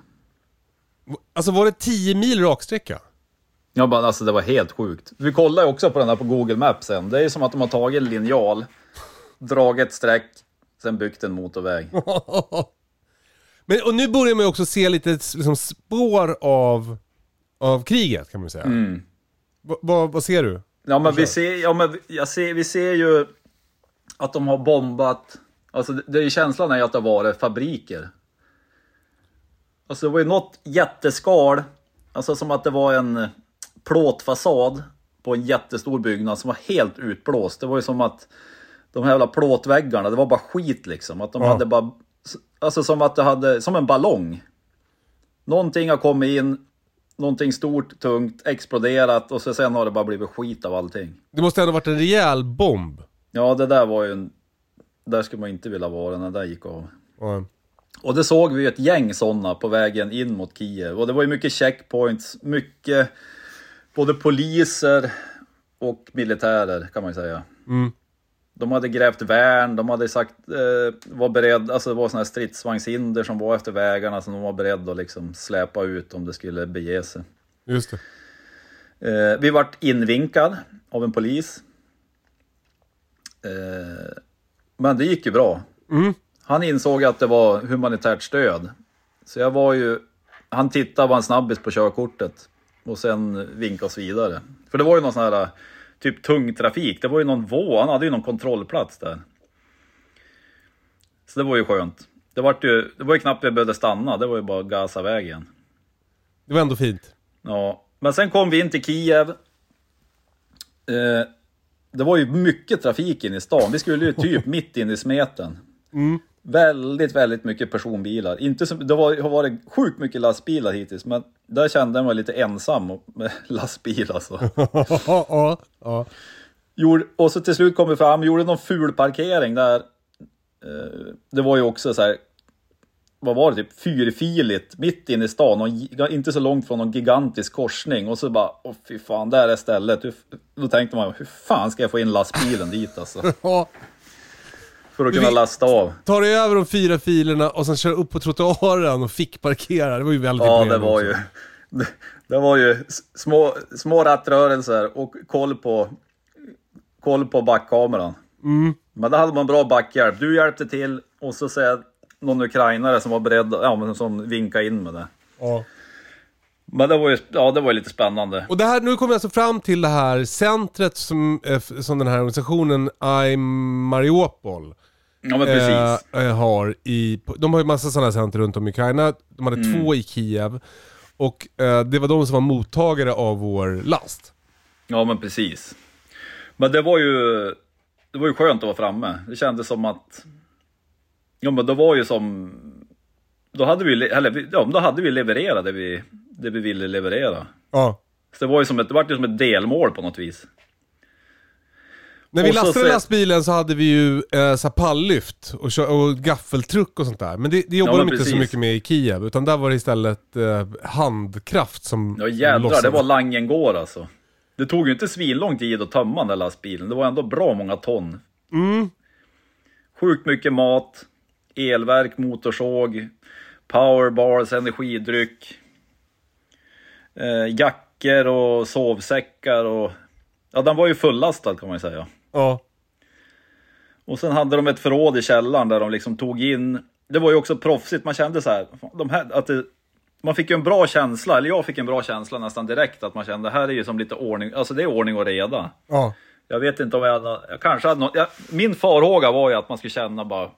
Alltså var det 10 mil raksträcka? Ja, men alltså det var helt sjukt. Vi kollade också på den här på Google Maps sen. Det är som att de har tagit en linjal, dragit ett streck, sen byggt en motorväg. Men, och nu börjar man ju också se lite liksom, spår av, av kriget kan man säga. Mm. Va- va- vad ser du? Ja, men vi ser, ja, men jag ser, vi ser ju att de har bombat. Alltså, det, det är känslan är ju att det har varit fabriker. Alltså, det var ju något jätteskal. Alltså som att det var en plåtfasad på en jättestor byggnad som var helt utblåst. Det var ju som att de här jävla plåtväggarna, det var bara skit liksom. Att de Ja. hade bara... Alltså som att det hade... Som en ballong. Någonting har kommit in, någonting stort, tungt, exploderat och så sen har det bara blivit skit av allting. Det måste ändå varit en rejäl bomb. Ja, det där var ju en... Där skulle man inte vilja vara när det där gick av. Ja. Och det såg vi ju ett gäng sådana på vägen in mot Kiev. Och det var ju mycket checkpoints, mycket både poliser och militärer kan man ju säga. Mm. De hade grävt värn, de hade sagt, eh, var beredd, alltså det var sådana här stridsvagnshinder som var efter vägarna som de var beredda att liksom släpa ut om det skulle bege sig. Just det. Eh, vi vart invinkad av en polis. Eh, men det gick ju bra. Mm. Han insåg att det var humanitärt stöd. Så jag var ju... Han tittade var en snabbis på körkortet. Och sen vinkade oss vidare. För det var ju någon sån här typ tung trafik. Det var ju någon vå. Han hade ju någon kontrollplats där. Så det var ju skönt. Det var ju, det var ju knappt vi behövde stanna. Det var ju bara att gasa vägen. Det var ändå fint. Ja, men sen kom vi in till Kiev. Eh, det var ju mycket trafik in i stan. Vi skulle ju typ mitt in i smeten. Väldigt, väldigt mycket personbilar. Inte så, det var, har varit sjukt mycket lastbilar hittills, men där kände jag mig lite ensam med lastbil alltså. ja, ja. Gjorde, och så till slut kom vi fram, gjorde någon ful parkering där. Eh, det var ju också så här, vad var det, typ fyrfiligt mitt inne i stan, och inte så långt från någon gigantisk korsning. Och så bara, åh fy fan, där är stället. Hur, då tänkte man, hur fan ska jag få in lastbilen dit alltså? För att kunna vi- lasta av. Tar dig över de fyra filerna och sen kör upp på trottoaren och fick parkera. Det var ju väldigt Ja, det var också. ju, det, det var ju små, små rattrörelser och koll på, koll på backkameran. Mm. Men då hade man bra backhjälp. Du hjälpte till och så säger någon ukrainare som var beredd, ja men som vinkade in med det. Ja. Men det var ju, ja det var ju lite spännande. Och det här, nu kommer vi alltså fram till det här centret som, eh, som den här organisationen I Mariupol Ja men precis. eh, har i, de har ju massa sådana center runt om i Ukraina. De hade Mm. två i Kiev. Och eh, det var de som var mottagare av vår last. Ja men precis. Men det var ju, det var ju skönt att vara framme. Det kändes som att, ja men det var ju som, då hade vi, le- eller, ja, då hade vi levererat det vi, det vi ville leverera. Ja. Så det var ju som ett, det var ju som ett delmål på något vis. När vi Och så lastade se- lastbilen så hade vi ju eh, så här palllyft och, och gaffeltruck och sånt där. Men det, det jobbar Ja, de inte så mycket med i Kiev. Utan där var det istället eh, handkraft som Ja jädrar, lossade. det var langen går alltså. Det tog ju inte svinlång tid att tömma den där lastbilen. Det var ändå bra många ton. Mm. Sjukt mycket mat, elverk, motorsåg, powerbars, energidryck, eh, jackor och sovsäckar och... Ja, den var ju fullastad kan man ju säga. Ja. Och sen hade de ett förråd i källaren där de liksom tog in... Det var ju också proffsigt, man kände så här, de här att det, man fick ju en bra känsla, eller jag fick en bra känsla nästan direkt att man kände, här är ju som lite ordning, alltså det är ordning och reda. Ja. Jag vet inte om jag hade, jag kanske hade något, jag, min farhåga var ju att man skulle känna bara,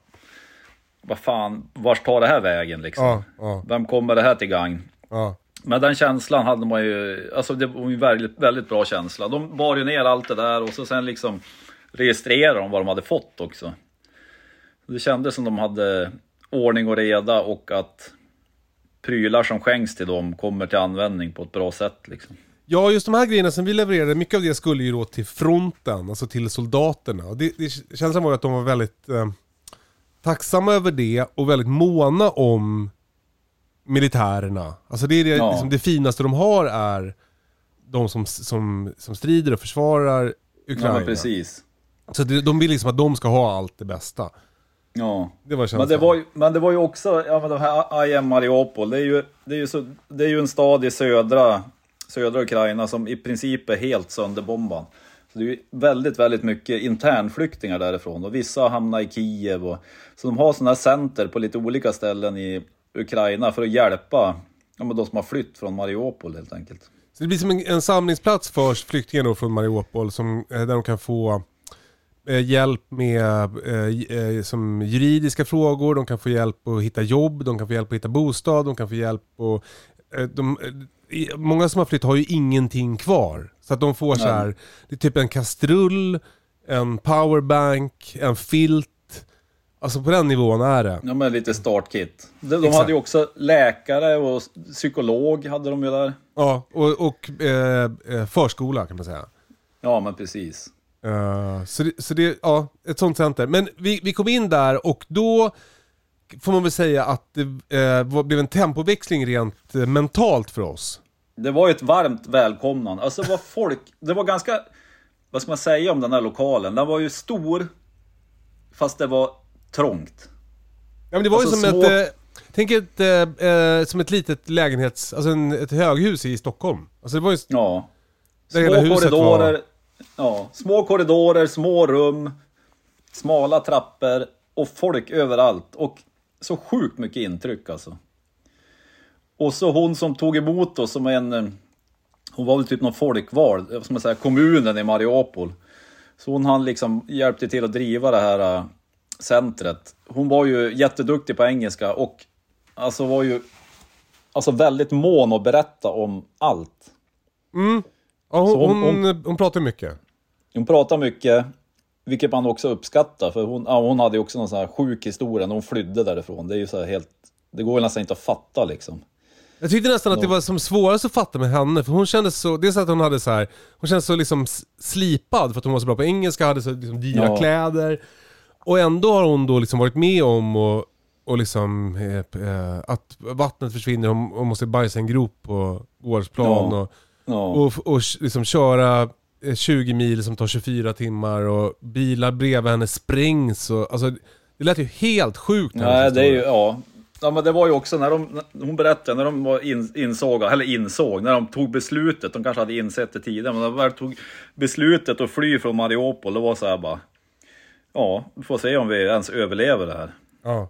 vad fan, vart tar det här vägen liksom? Ja. Ja. Vem kommer det här till gagn? Ja. Men den känslan hade man ju, alltså det var ju väldigt, väldigt bra känsla. De bar ju ner allt det där och så sen liksom registrerade de vad de hade fått också. Det kändes som de hade ordning och reda och att prylar som skänks till dem kommer till användning på ett bra sätt liksom. Ja, just de här grejerna som vi levererade, mycket av det skulle ju då till fronten, alltså till soldaterna. Och det, det, känslan var ju att de var väldigt eh, tacksamma över det och väldigt måna om militärerna. Alltså det är det, Ja. liksom, det finaste de har är de som, som, som strider och försvarar Ja, Ukraina. men precis. Så det, de vill liksom att de ska ha allt det bästa. Ja. Det var Men det, var ju, men det var ju också, ja men de här I am Mariupol, det är ju, det är ju, så, det är ju en stad i södra, södra Ukraina som i princip är helt sönderbombad. Så det är ju väldigt, väldigt mycket internflyktingar därifrån och vissa har hamnat i Kiev. Och, så de har sådana här center på lite olika ställen i Ukraina för att hjälpa ja, men de som har flytt från Mariupol helt enkelt. Så det blir som en, en samlingsplats för flyktingar från Mariupol som, eh, där de kan få eh, hjälp med eh, eh, som juridiska frågor, de kan få hjälp att hitta jobb, de kan få hjälp att hitta bostad, de kan få hjälp att... Eh, de, eh, många som har flytt har ju ingenting kvar. Så att de får så här, det är typ en kastrull, en powerbank, en filt. Alltså på den nivån är det. Ja men lite startkit. De, de hade ju också läkare och psykolog hade de ju där. Ja, och, och eh, eh, förskola kan man säga. Ja men precis. Uh, så det, så det, ja, ett sånt center. Men vi, vi kom in där och då får man väl säga att det eh, blev en tempoväxling rent eh, mentalt för oss. Det var ju ett varmt välkomnande. Alltså var folk, det var ganska, vad ska man säga om den här lokalen? Den var ju stor, fast det var trångt. Ja men det var Alltså ju som små- ett, eh, tänk ett, eh, eh, som ett litet lägenhets, alltså en, ett höghus i Stockholm. Alltså det var ju, Ja. Små korridorer, var- ja, små korridorer, små rum, smala trappor och folk överallt. Och så sjukt mycket intryck alltså. Och så hon som tog emot oss som en, eh, hon var väl typ någon folkvald, ska man säga, kommunen i Mariupol. Så hon han liksom hjälpte till att driva det här centret. Hon var ju jätteduktig på engelska och alltså var ju alltså väldigt mån att berätta om allt. ja, hon, hon- hon, hon, pratar mycket. Hon pratar mycket, vilket man också uppskattar. För hon, ja, hon hade ju också någon sån här sjuk historia när hon flydde därifrån. Det är ju så helt... Det går nästan inte att fatta liksom. Jag tyckte nästan att det var som svårast att fatta med henne, för hon kändes så, dels att hon hade så här, hon kändes så liksom slipad för att hon var så bra på engelska, hade så liksom dyra Ja. kläder. Och ändå har hon då liksom varit med om och, och liksom, eh, eh, att vattnet försvinner, hon, hon måste bajsa i en grop på gårdsplan Ja. och, Ja, och, och liksom köra eh, 20 mil som tar 24 timmar och bilar bredvid henne sprängs och alltså det lät ju helt sjukt. Nej, det är ju, ja. Ja men det var ju också när de, hon berättade, när de var in, insåg, eller insåg, när de tog beslutet, de kanske hade insett det tidigare, men när de väl tog beslutet att fly från Mariupol, det var så här bara, ja, vi får se om vi ens överlever det här. Ja.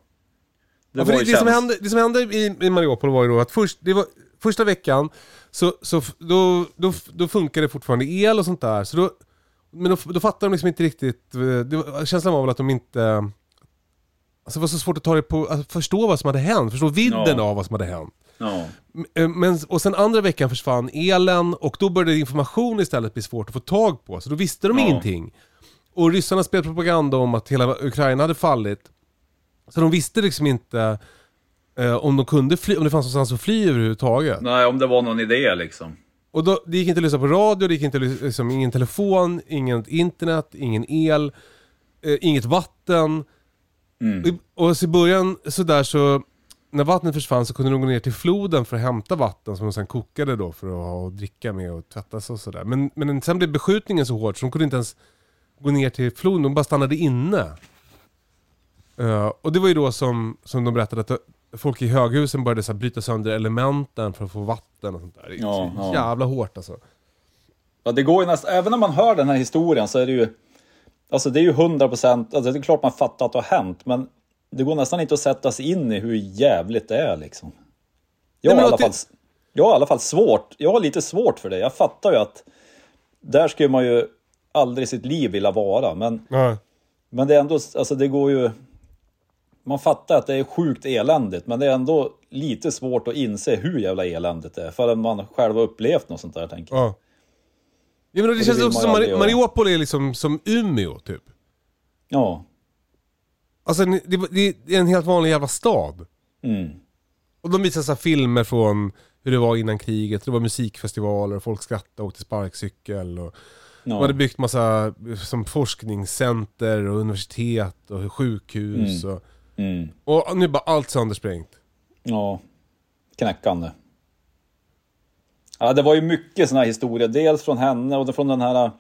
Det ja, för det, det, som hände, det som hände i, i Mariupol var ju då att först, det var, första veckan så, så då, då, då funkar det fortfarande el och sånt där. Så då, men då, då fattar de liksom inte riktigt, eh, det, känslan var väl att de inte... Alltså det var så svårt att ta det på, att förstå vad som hade hänt, förstå vidden Ja. av vad som hade hänt. Ja, Eh, Men, och sen andra veckan försvann elen och då började information istället bli svårt att få tag på. Så då visste de Ja. ingenting. Och ryssarna spelade propaganda om att hela Ukraina hade fallit. Så de visste liksom inte eh, om de kunde fly, om det fanns någonstans att fly överhuvudtaget. nej om det var någon idé liksom. Och då, det gick inte att lyssna på radio, det gick inte att liksom, ingen telefon, inget internet, ingen el, eh, inget vatten. Mm. Och, och så i början sådär så, när vattnet försvann så kunde de gå ner till floden för att hämta vatten som de sen kokade då för att ha att dricka med och tvätta sig och sådär. Men, men sen blev beskjutningen så hård så de kunde inte ens gå ner till floden, de bara stannade inne. Eh, och det var ju då som, som de berättade att folk i höghusen började så här, bryta sönder elementen för att få vatten och sånt där. Det är Ja, så ja. jävla hårt alltså. Ja, det går ju nästan, även när man hör den här historien så är det ju, alltså det är ju 100 procent, alltså det är klart man fattar att det har hänt, men det går nästan inte att sätta sig in i hur jävligt det är liksom. Jag Nej, har, i alla fall, jag har i alla fall svårt, jag har lite svårt för det. Jag fattar ju att där skulle man ju aldrig i sitt liv vilja vara, men, Ja. men det är ändå, alltså det går ju, man fattar att det är sjukt eländigt, men det är ändå lite svårt att inse hur jävla eländigt det är förrän man själv har upplevt något sånt där tänker jag. Ja. Ja, men det det känns också som Mari-. Mariupol är liksom som Umeå typ. Ja. Alltså det, det, är en helt vanlig jävla stad. Mm. Och de visar så filmer från hur det var innan kriget. Det var musikfestivaler och folk skrattade och åkte sparkcykel. Och De Ja. hade byggt massa som forskningscenter och universitet och sjukhus. Och, Mm. och nu bara allt söndersprängt. Ja, knäckande. Ja, det var ju mycket sådana här historier. Dels från henne och från den här...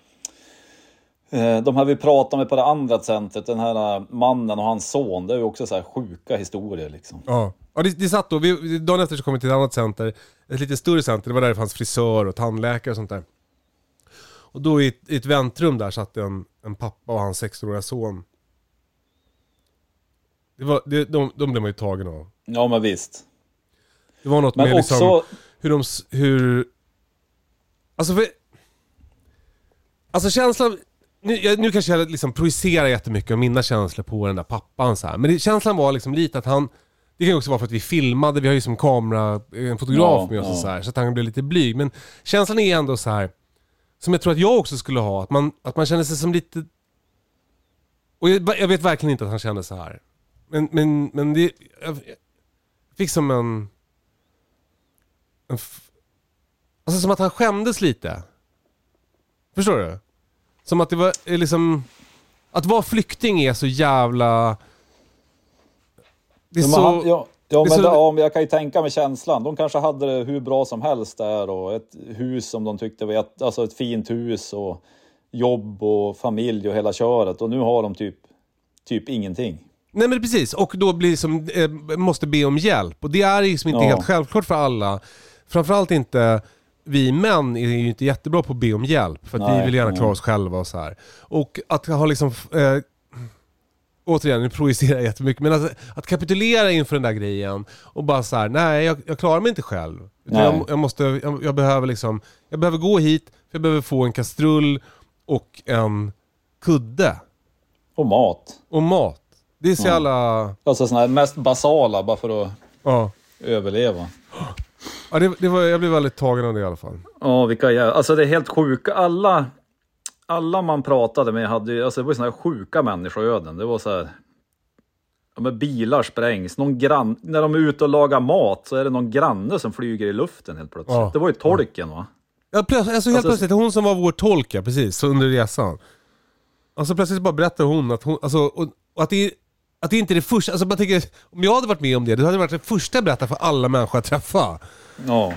eh, De här vi pratade med på det andra centret, den här eh, mannen och hans son. Det är ju också så här sjuka historier liksom. Ja, ja det, det satt då. Vi, dagen efter så kom vi till ett annat center. Ett lite större center. Det var där det fanns frisör och tandläkare och sånt där. Och då i ett, i ett väntrum där satt en, en pappa och hans 16-åriga son. Det var, det, de, de blev man ju tagen av. Ja, men visst. Det var något Men med också... liksom hur de... Hur... Alltså för... Alltså känslan... Nu, nu kanske jag liksom projicerar jättemycket av mina känslor på den där pappan så här. Men det, känslan var liksom lite att han... Det kan ju också vara för att vi filmade, vi har ju som kamera, en fotograf Ja, med oss och ja. så här. Så att han blev lite blyg. Men känslan är ändå så här Som jag tror att jag också skulle ha, att man, att man känner sig som lite... Och jag, jag vet verkligen inte att han kände så här. Men, men, men det... Jag, jag fick som en... en alltså som att han skämdes lite. Förstår du? Som att det var eh, liksom... Att vara flykting är så jävla... Det är så... han, ja, ja, men det, ja, jag kan ju tänka mig känslan. De kanske hade det hur bra som helst där och ett hus som de tyckte var ett, alltså ett fint hus och jobb och familj och hela köret. Och nu har de typ, typ ingenting. Nej men precis, och då blir som, eh, måste be om hjälp. Och det är ju liksom inte Ja. helt självklart för alla. Framförallt inte vi män är ju inte jättebra på att be om hjälp. För att vi vill gärna klara oss själva och så här. Och att ha liksom, eh, återigen nu projicerar jag jättemycket, men alltså, att kapitulera inför den där grejen och bara så här: nej jag, jag klarar mig inte själv. Jag, jag, måste, jag, jag behöver liksom, jag behöver gå hit, för jag behöver få en kastrull och en kudde. Och mat. Och mat. Det är så Ja. jävla... Alltså sådana här mest basala bara för att Ja. överleva. Ja, det, det var, jag blev väldigt tagen av det i alla fall. Ja, vilka jävla... Alltså det är helt sjuka. Alla, alla man pratade med hade alltså det var ju såna här sjuka människoöden. Det var så här... Ja, men bilar sprängs. Någon grann, när de är ute och lagar mat så är det någon granne som flyger i luften helt plötsligt. Ja. Det var ju tolken va? Ja, plöts, alltså helt Alltså- plötsligt, hon som var vår tolk ja, precis, så under resan. Alltså plötsligt bara berättar hon att hon, alltså, och, och att det är, att det inte är det första, alltså jag tänker, om jag hade varit med om det, det hade varit det första jag berättat för alla människor jag träffar. Ja.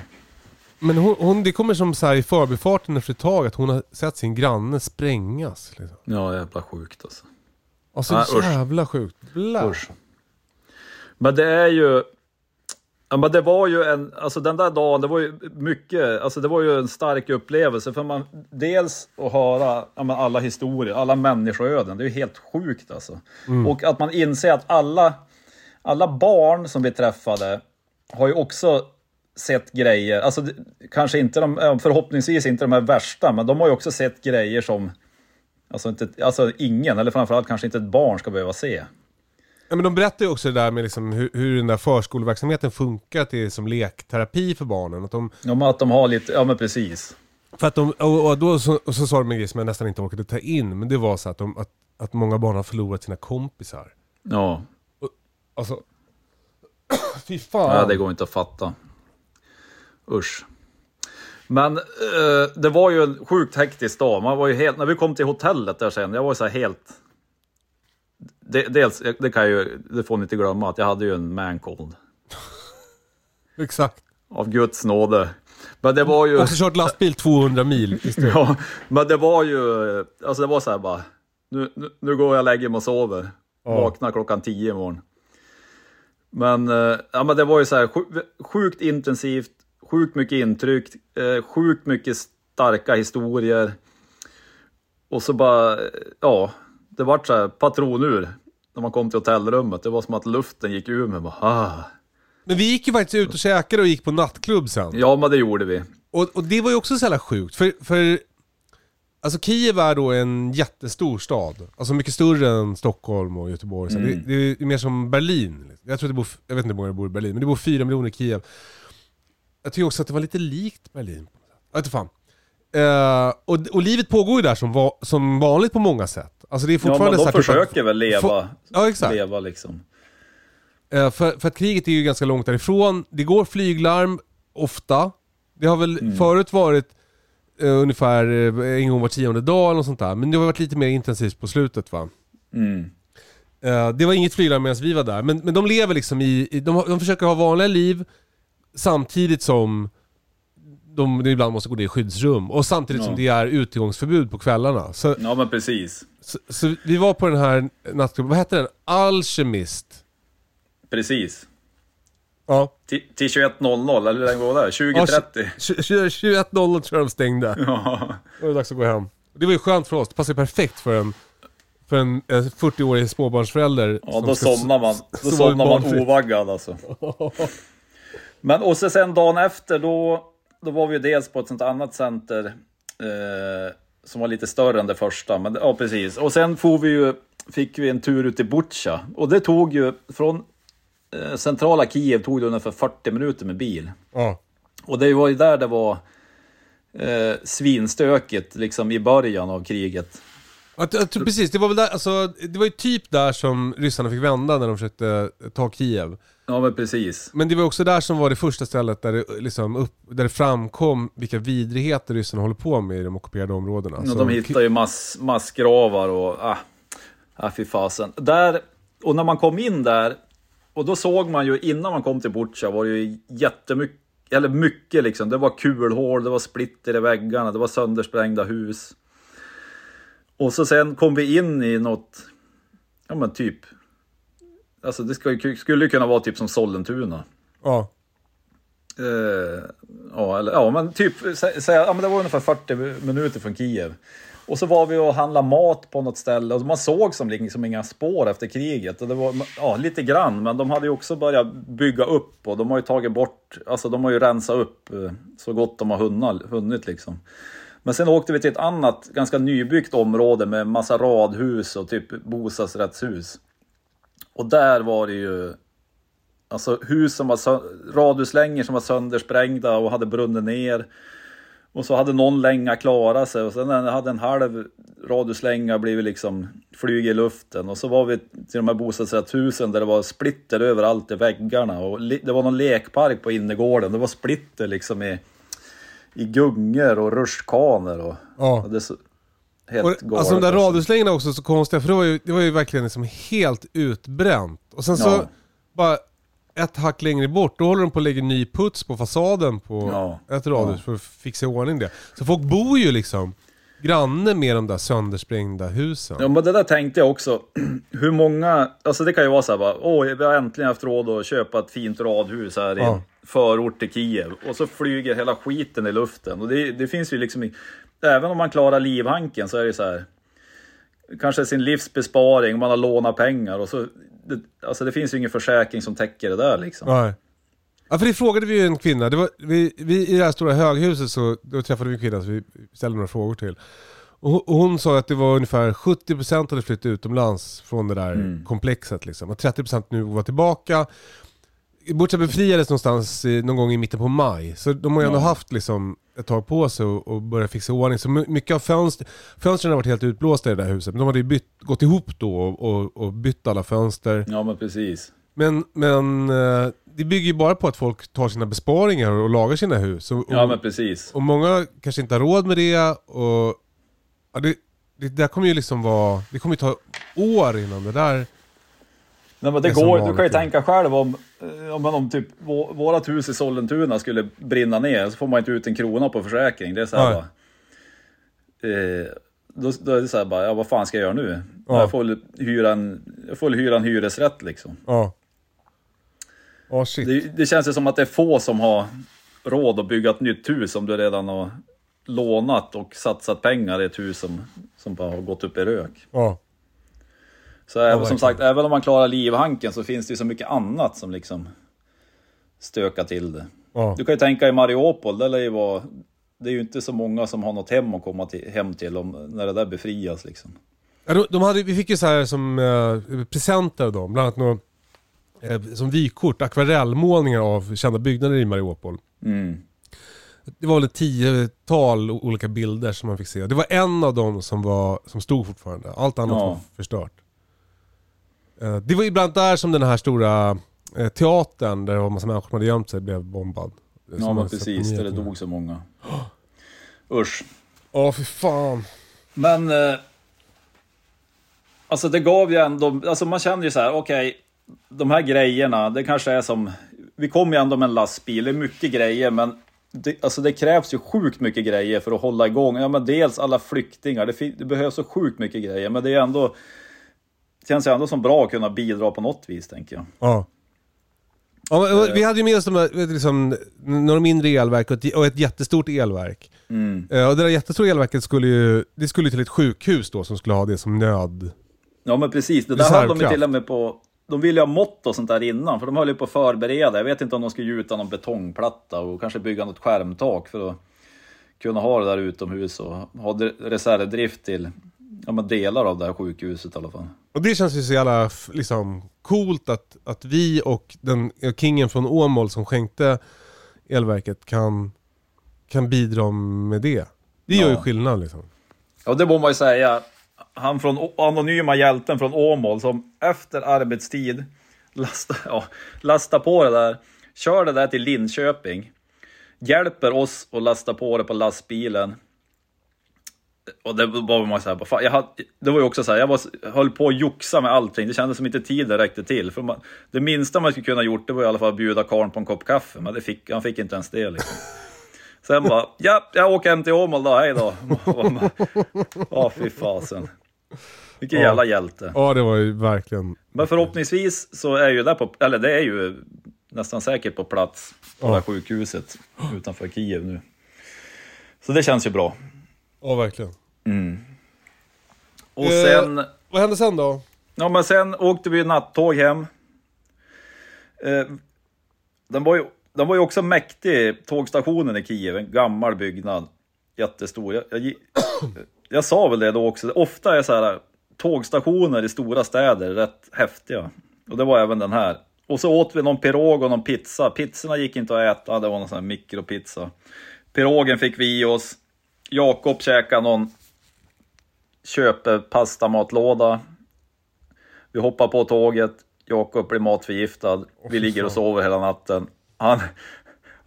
Men hon, hon, det kommer som så här i förbifarten efter ett tag att hon har sett sin granne sprängas. Liksom. Ja, jävla sjukt alltså. Alltså usch. jävla sjukt. Blä. Usch. Men det är ju... Men det var ju en, alltså den där dagen, det var ju mycket, alltså det var ju en stark upplevelse för man, dels att höra ja, men alla historier, alla människoöden, det är ju helt sjukt alltså. Och att man inser att alla, alla barn som vi träffade har ju också sett grejer, alltså kanske inte de, förhoppningsvis inte de här värsta, men de har ju också sett grejer som Alltså, inte, alltså ingen, eller framförallt kanske inte ett barn ska behöva se. Ja, men de berättar ju också det där med liksom hur, hur den där förskoleverksamheten funkar till som lekterapi för barnen. Att de, Ja, men att de har lite, ja men precis. För att de, och, och då så, och så sa de en grej som jag nästan inte orkade ta in, men det var så att, de, att, att många barn har förlorat sina kompisar. Ja, Alltså, fy fan. ja det går inte att fatta. Usch. Men eh, det var ju en sjukt hektisk dag. Man var ju helt, när vi kom till hotellet där sen, jag var så här helt... Det, dels, det kan ju, det får ni inte glömma, att jag hade ju en man cold. Exakt. Av Guds nåde. Men det var ju... Också kört lastbil 200 mil i sträck. Ja, men det var ju, alltså det var så här bara, nu, nu, nu går jag och lägger mig och sover. Ja. Vaknar klockan tio imorgon. Men, eh, ja, men det var ju så här sju- sjukt intensivt, sjukt mycket intryck, eh, sjukt mycket starka historier. Och så bara, ja, det vart så här patronur när man kom till hotellrummet. Det var som att luften gick ur mig. Bara, ah. Men vi gick ju faktiskt ut och käkade och gick på nattklubb sen. Ja, men det gjorde vi. Och, och det var ju också så jävla sjukt, för, för Alltså Kiev är då en jättestor stad. Alltså mycket större än Stockholm och Göteborg. Så det, det är mer som Berlin. Jag tror det bor, jag vet inte hur många det bor i Berlin, men det bor fyra miljoner i Kiev. Jag tycker också att det var lite likt Berlin. Jag vet fan. Eh, och, och livet pågår ju där som, va, som vanligt på många sätt. Alltså det är Ja, men fortfarande de typ försöker väl leva, Ja, exakt. leva liksom. Eh, för, för att kriget är ju ganska långt därifrån. Det går flyglarm ofta. Det har väl Mm. förut varit eh, ungefär en gång var tionde dag eller något sånt där. Men det har varit lite mer intensivt på slutet va. Mm. Det var inget flyglarm medan vi var där. Men, men de lever liksom i, i de, de försöker ha vanliga liv samtidigt som de ibland måste gå ner i skyddsrum. Och samtidigt Ja. som det är utegångsförbud på kvällarna. Så, Ja, men precis. så, så vi var på den här nattklubben, vad hette den? Alchemist. Precis. Ja. Till till 21.00, eller hur länge var det? 20.30? 21.00 tror jag de stängde. Ja. Då var det dags att gå hem. Det var ju skönt för oss, det passar ju perfekt för en, för en eh, 40-årig småbarnsförälder. Ja, då somnar man. Då somnar man ovaggad alltså. Men och så sen dagen efter då, då var vi ju dels på ett sånt annat center eh, som var lite större än det första. Men, ja, precis. Och sen vi ju, fick vi en tur ut till Butja. Och det tog ju, från eh, centrala Kiev tog det ungefär 40 minuter med bil. Ja. Och det var ju där det var eh, svinstökigt liksom i början av kriget. Jag tror precis, det var väl där, alltså, det var ju typ där som ryssarna fick vända när de försökte ta Kiev. Ja men precis. Men det var också där som var det första stället där det, liksom upp, där det framkom vilka vidrigheter ryssarna håller på med i de ockuperade områdena. Ja, de hittar ju mass, massgravar och... Ah, ah, fy fasen. Där, och när man kom in där, och då såg man ju innan man kom till Butja var det ju jättemycket, eller mycket liksom. Det var kulhål, det var splitter i väggarna, det var söndersprängda hus. Och så sen kom vi in i något, ja men typ, alltså det skulle ju kunna vara typ som Sollentuna. Ja. Eh, ja, eller, ja, men typ, sä, sä, ja, men det var ungefär 40 minuter från Kiev. Och så var vi och handlade mat på något ställe och man såg som liksom inga spår efter kriget. Och det var, ja, lite grann, men de hade ju också börjat bygga upp och de har ju tagit bort, alltså de har ju rensat upp eh, så gott de har hunnit liksom. Men sen åkte vi till ett annat, ganska nybyggt område med massa radhus och typ bostadsrättshus. Och där var det ju Alltså hus som var radhuslängor som var söndersprängda och hade brunnit ner. Och så hade någon länga klarat sig och sen hade en halv radhuslänga blivit liksom flyg i luften. Och så var vi till de här bostadsrättshusen där det var splitter överallt i väggarna. Och det var någon lekpark på innergården. Det var splitter liksom i, i gungor och rutschkanor. Och, Ja. och det helt Och, galet. alltså de där alltså. radhuslängorna också så konstiga, för det var ju, det var ju verkligen liksom helt utbränt. Och sen så, Ja. bara ett hack längre bort, då håller de på att lägga ny puts på fasaden på Ja. ett radhus för att fixa i ordning det. Så folk bor ju liksom granne med de där söndersprängda husen. Ja men det där tänkte jag också. Hur många, alltså det kan ju vara så här bara, åh vi har äntligen haft råd att köpa ett fint radhus här i Ja. en förort till Kiev. Och så flyger hela skiten i luften. Och det, det finns ju liksom, i- även om man klarar livhanken så är det så här. Kanske sin livsbesparing, man har lånat pengar och så, det, alltså det finns ju ingen försäkring som täcker det där liksom. Nej. Ja för det frågade vi ju en kvinna, det var, vi, vi, i det här stora höghuset så då träffade vi en kvinna som vi ställde några frågor till. Och hon, och hon sa att det var ungefär 70% hade flyttat utomlands från det där komplexet liksom. Och 30% nu var tillbaka. Butja befriades någonstans i, någon gång i mitten på maj. Så de har ju ändå Ja. haft liksom ett tag på sig och, och börja fixa ordning. Så my- mycket av fönster, fönstren har varit helt utblåsta i det där huset. Men de hade ju bytt, gått ihop då och, och, bytt alla fönster. Ja men precis. Men, men eh, det bygger ju bara på att folk tar sina besparingar och lagar sina hus. Och, Ja men precis. och många kanske inte har råd med det. Och, ja, det, det där kommer ju liksom vara, det kommer ju ta år innan det där... Nej, men det går, du kan ju tänka själv om, eh, om, om typ vå- vårat hus i Sollentuna skulle brinna ner så får man inte ut en krona på försäkring. Det är så här bara, eh, då, då är det så här bara, ja vad fan ska jag göra nu? Ja. Jag, får hyra en, jag får hyra en hyresrätt liksom. Ja. Ja, shit. Det, det känns ju som att det är få som har råd att bygga ett nytt hus om du redan har lånat och satsat pengar i ett hus som, som bara har gått upp i rök. Ja. Så även, som sagt, även om man klarar livhanken så finns det ju så mycket annat som liksom stökar till det. Ja. Du kan ju tänka i Mariupol, där lär ju vara, det är ju inte så många som har något hem att komma till, hem till om, när det där befrias liksom. Ja, de, de hade, vi fick ju så här som eh, presenter av dem, bland annat några, eh, som vykort, akvarellmålningar av kända byggnader i Mariupol. Mm. Det var väl ett tiotal olika bilder som man fick se. Det var en av dem som, var, som stod fortfarande, allt annat Ja. var förstört. Eh, det var ibland där som den här stora eh, teatern, där det var en massa människor som hade gömt sig, blev bombad. Ja men precis, där det dog så många. Usch. Ja, för fan. Men... Eh, alltså det gav ju ändå... Alltså man kände ju så här, okej. de här grejerna, det kanske är som... Vi kommer ju ändå med en lastbil, det är mycket grejer men... Det, alltså det krävs ju sjukt mycket grejer för att hålla igång. Ja men dels alla flyktingar, det, det behövs så sjukt mycket grejer. Men det är ändå... Känns ju ändå som bra att kunna bidra på något vis tänker jag. Ja. Ja, vi hade ju med oss de här, liksom, några mindre elverk och ett, och ett jättestort elverk. Mm. Eh, Och det där jättestora elverket skulle ju, det skulle ju till ett sjukhus då som skulle ha det som nöd... Ja men precis, det där hade de ju till och med på... De ville ju ha mått och sånt där innan, för de höll ju på att förbereda. Jag vet inte om de skulle gjuta någon betongplatta och kanske bygga något skärmtak för att kunna ha det där utomhus och ha reservdrift till ja, men delar av det här sjukhuset i alla fall. Och det känns ju så jävla liksom, coolt att, att vi och den ja, kingen från Åmål som skänkte elverket kan, kan bidra med det. Det gör ju skillnad liksom. Ja, det må man ju säga. Han från anonyma hjälten från Åmål som efter arbetstid lastar, ja, lastar på det där, kör det där till Linköping, hjälper oss att lasta på det på lastbilen. Och det var man så här, fan, jag hade, det var ju också så här, jag var, höll på att joxa med allting. Det kändes som inte tiden räckte till. För man, det minsta man skulle kunna gjort det var i alla fall att bjuda karln på en kopp kaffe, men det fick, han fick inte ens det. Liksom. Sen bara, ja, jag åker hem till Åmål då, hej då. Ja, fy fasen. Vilken Ja. jävla hjälte. Ja det var ju verkligen... Men förhoppningsvis så är ju det på, eller det är ju nästan säkert på plats på det här sjukhuset utanför Kiev nu. Så det känns ju bra. Ja verkligen. Och Eh. sen, Vad hände sen då? ja men sen åkte vi nattåg hem. Eh, den var ju, den var ju också mäktig, tågstationen i Kiev, en gammal byggnad. Jättestor. Jag, jag, jag sa väl det då också, ofta är så här tågstationer i stora städer rätt häftiga. Och det var även den här. Och så åt vi någon pirog och någon pizza. Pizzorna gick inte att äta, det var någon sån här mikropizza. Pirogen fick vi i oss. Jakob käkade någon köper pastamatlåda. Vi hoppar på tåget. Jakob blir matförgiftad. Vi ligger och sover hela natten. Han,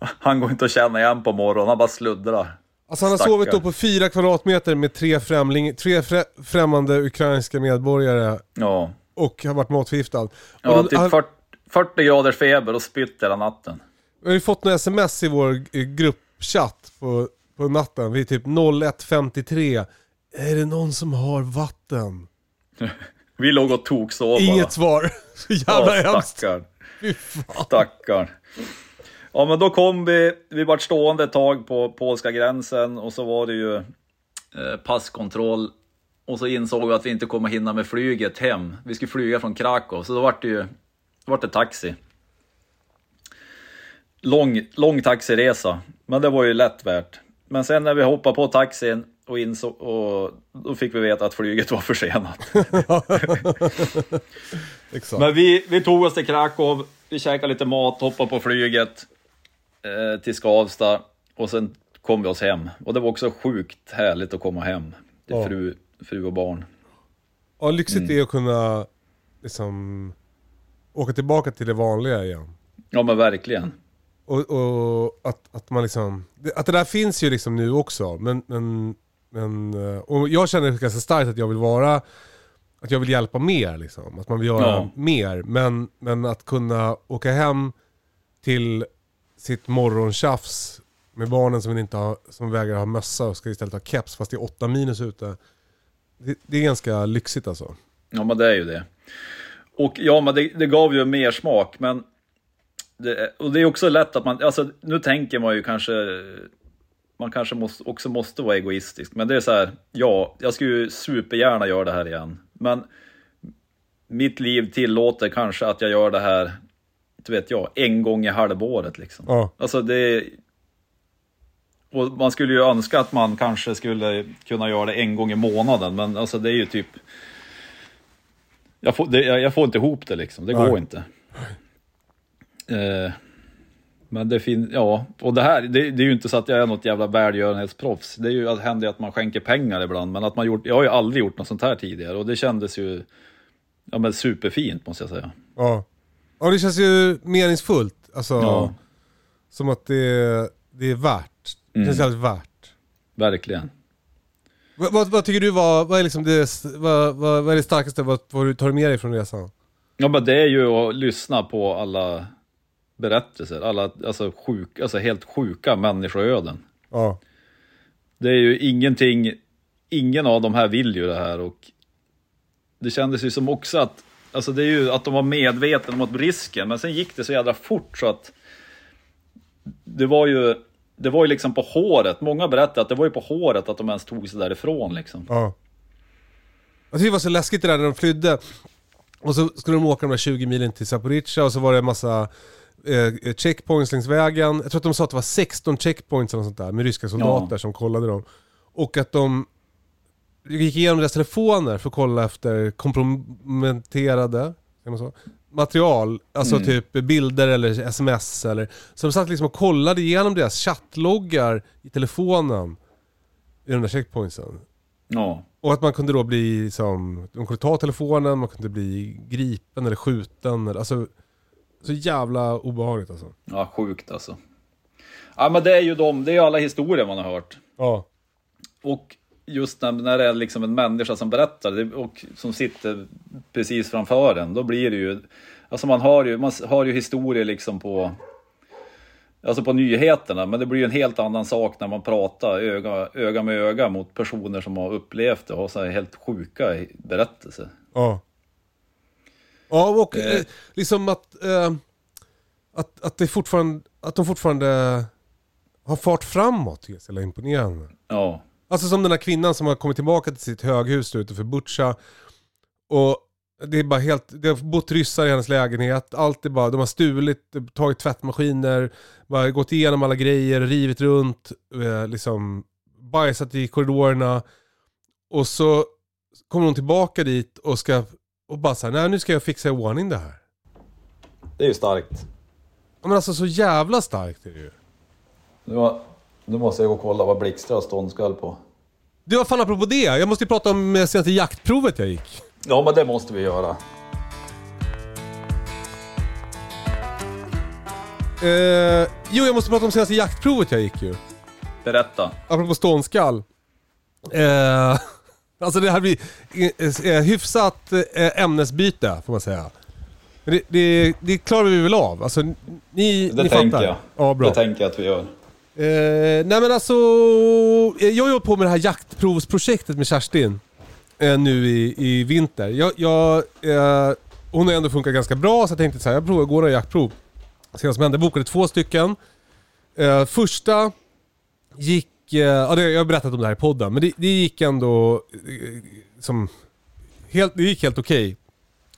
han går inte att känna igen på morgonen, han bara sluddrar. Alltså han har Stackarn. sovit då på fyra kvadratmeter med tre, främling, tre frä, främmande ukrainska medborgare Ja, och har varit matförgiftad. Och ja de- typ han- 40, 40 graders feber och spytt hela natten. Vi har ju fått några sms i vår eh, gruppchatt på, på natten. Vi är typ 01.53. Är det någon som har vatten? Vi låg och toksov bara. Inget svar. Så jävla Ja, hemskt. stackarn. Ja men då kom vi, vi vart stående ett tag på polska gränsen och så var det ju eh, passkontroll. Och så insåg vi att vi inte kommer hinna med flyget hem. Vi skulle flyga från Krakow, så då vart det ju vart det taxi. Lång, lång taxiresa, men det var ju lätt värt. Men sen när vi hoppade på taxin och insåg, och då fick vi veta att flyget var försenat. Exakt. Men vi, vi tog oss till Krakow, vi käkade lite mat, hoppade på flyget eh, till Skavsta och sen kom vi oss hem. Och det var också sjukt härligt att komma hem till Ja. fru, fru och barn. Ja, lyxigt Mm. är att kunna liksom åka tillbaka till det vanliga igen. Ja men verkligen. Och, och att, att man liksom, att det där finns ju liksom nu också. Men, men, men eh, och jag känner ganska starkt att jag vill vara, att jag vill hjälpa mer liksom. Att man vill göra Ja. mer. Men, men att kunna åka hem till sitt morgontjafs med barnen som, inte har, som vägrar ha mössa och ska istället ha keps fast det är åtta minus ute. Det, det är ganska lyxigt alltså. Ja men det är ju det. Och ja men det, det gav ju mer smak men det, och det är också lätt att man, alltså nu tänker man ju kanske, man kanske måste, också måste vara egoistisk. Men det är så här, ja, jag skulle ju supergärna göra det här igen. Men mitt liv tillåter kanske att jag gör det här, inte vet jag, en gång i halvåret liksom. Ja. Alltså det... Och man skulle ju önska att man kanske skulle kunna göra det en gång i månaden, men alltså det är ju typ... Jag får, det, jag, jag får inte ihop det liksom, det Nej. går inte. Eh, men det finns, ja, och det här, det, det är ju inte så att jag är något jävla välgörenhetsproffs. Det är ju, det händer att man skänker pengar ibland, men att man gjort, jag har ju aldrig gjort något sånt här tidigare och det kändes ju ja, men superfint måste jag säga. Ja. ja, det känns ju meningsfullt. Alltså, Ja. som att det, det är värt. Det Mm. känns jävligt värt. Verkligen. Vad, vad, vad tycker du var, vad är liksom det, vad, vad, vad är det starkaste, vad, vad du tar du med dig från resan? Ja men det är ju att lyssna på alla berättelser, alla alltså, sjuk, alltså helt sjuka människoöden. Ja. Det är ju ingenting, ingen av de här vill ju det här och det kändes ju som också att, alltså det är ju att de var medvetna om risken, men sen gick det så jävla fort så att det var ju, det var ju liksom på håret, många berättade att det var ju på håret att de ens tog sig därifrån liksom. Ja. Jag tyckte det var så läskigt det där när de flydde. Och så skulle de åka de där 20 milen till Zaporizjzja och så var det en massa eh, checkpoints längs vägen. Jag tror att de sa att det var 16 checkpoints eller något sånt där med ryska soldater Ja. som kollade dem. Och att de gick igenom deras telefoner för att kolla efter komprometterade material. Alltså Mm. typ bilder eller sms eller... Så de satt liksom och kollade igenom deras chattloggar i telefonen i de där checkpointsen. Ja, Och att man kunde då bli som, de kunde ta telefonen, man kunde bli gripen eller skjuten. Eller, alltså, så jävla obehagligt alltså. ja sjukt alltså. Ja men det är ju de, det är ju alla historier man har hört. Ja. Och just när, när det är liksom en människa som berättar det, och som sitter precis framför en, då blir det ju... Alltså man har ju, man har ju historier liksom på... Alltså på nyheterna, men det blir ju en helt annan sak när man pratar öga, öga med öga mot personer som har upplevt det och har så här helt sjuka berättelser. Ja. Ja och Eh. eh, liksom att, eh, att, att, det fortfarande, att de fortfarande har fart framåt jag är så imponerande. Ja, Alltså som den här kvinnan som har kommit tillbaka till sitt höghus utanför Butja. Och det är bara helt, det har bott ryssar i hennes lägenhet. Allt är bara, de har stulit, tagit tvättmaskiner, bara gått igenom alla grejer, rivit runt, eh, liksom bajsat i korridorerna. Och så kommer hon tillbaka dit och ska, och bara såhär, nej nu ska jag fixa i ordning det här. det är ju starkt. Ja, Men alltså så jävla starkt är det ju. Nu, nu måste jag gå och kolla vad Blixtra har ståndskall på. Du, vad fan apropå det, jag måste ju prata om eh, senaste jaktprovet jag gick. Ja, men det måste vi göra. Eh, jo, jag måste prata om senaste jaktprovet jag gick ju. Berätta. Apropå ståndskall. Eh, alltså det här blir eh, eh, hyfsat eh, ämnesbyte får man säga. Men det, det, det klarar vi väl av? Alltså ni, Det ni tänker fattar? jag. Ja, bra. Det tänker jag att vi gör. Eh, nej men alltså, jag har på med det här jaktprovsprojektet med Kerstin eh, nu i, i vinter. Jag, jag, eh, hon har ändå funkat ganska bra så jag tänkte så här, jag provar, går några jaktprov. Se vad som händer. Jag bokade två stycken. Första gick, ja det, jag har berättat om det här i podden, men det, det gick ändå eh, som, helt, det gick helt okej.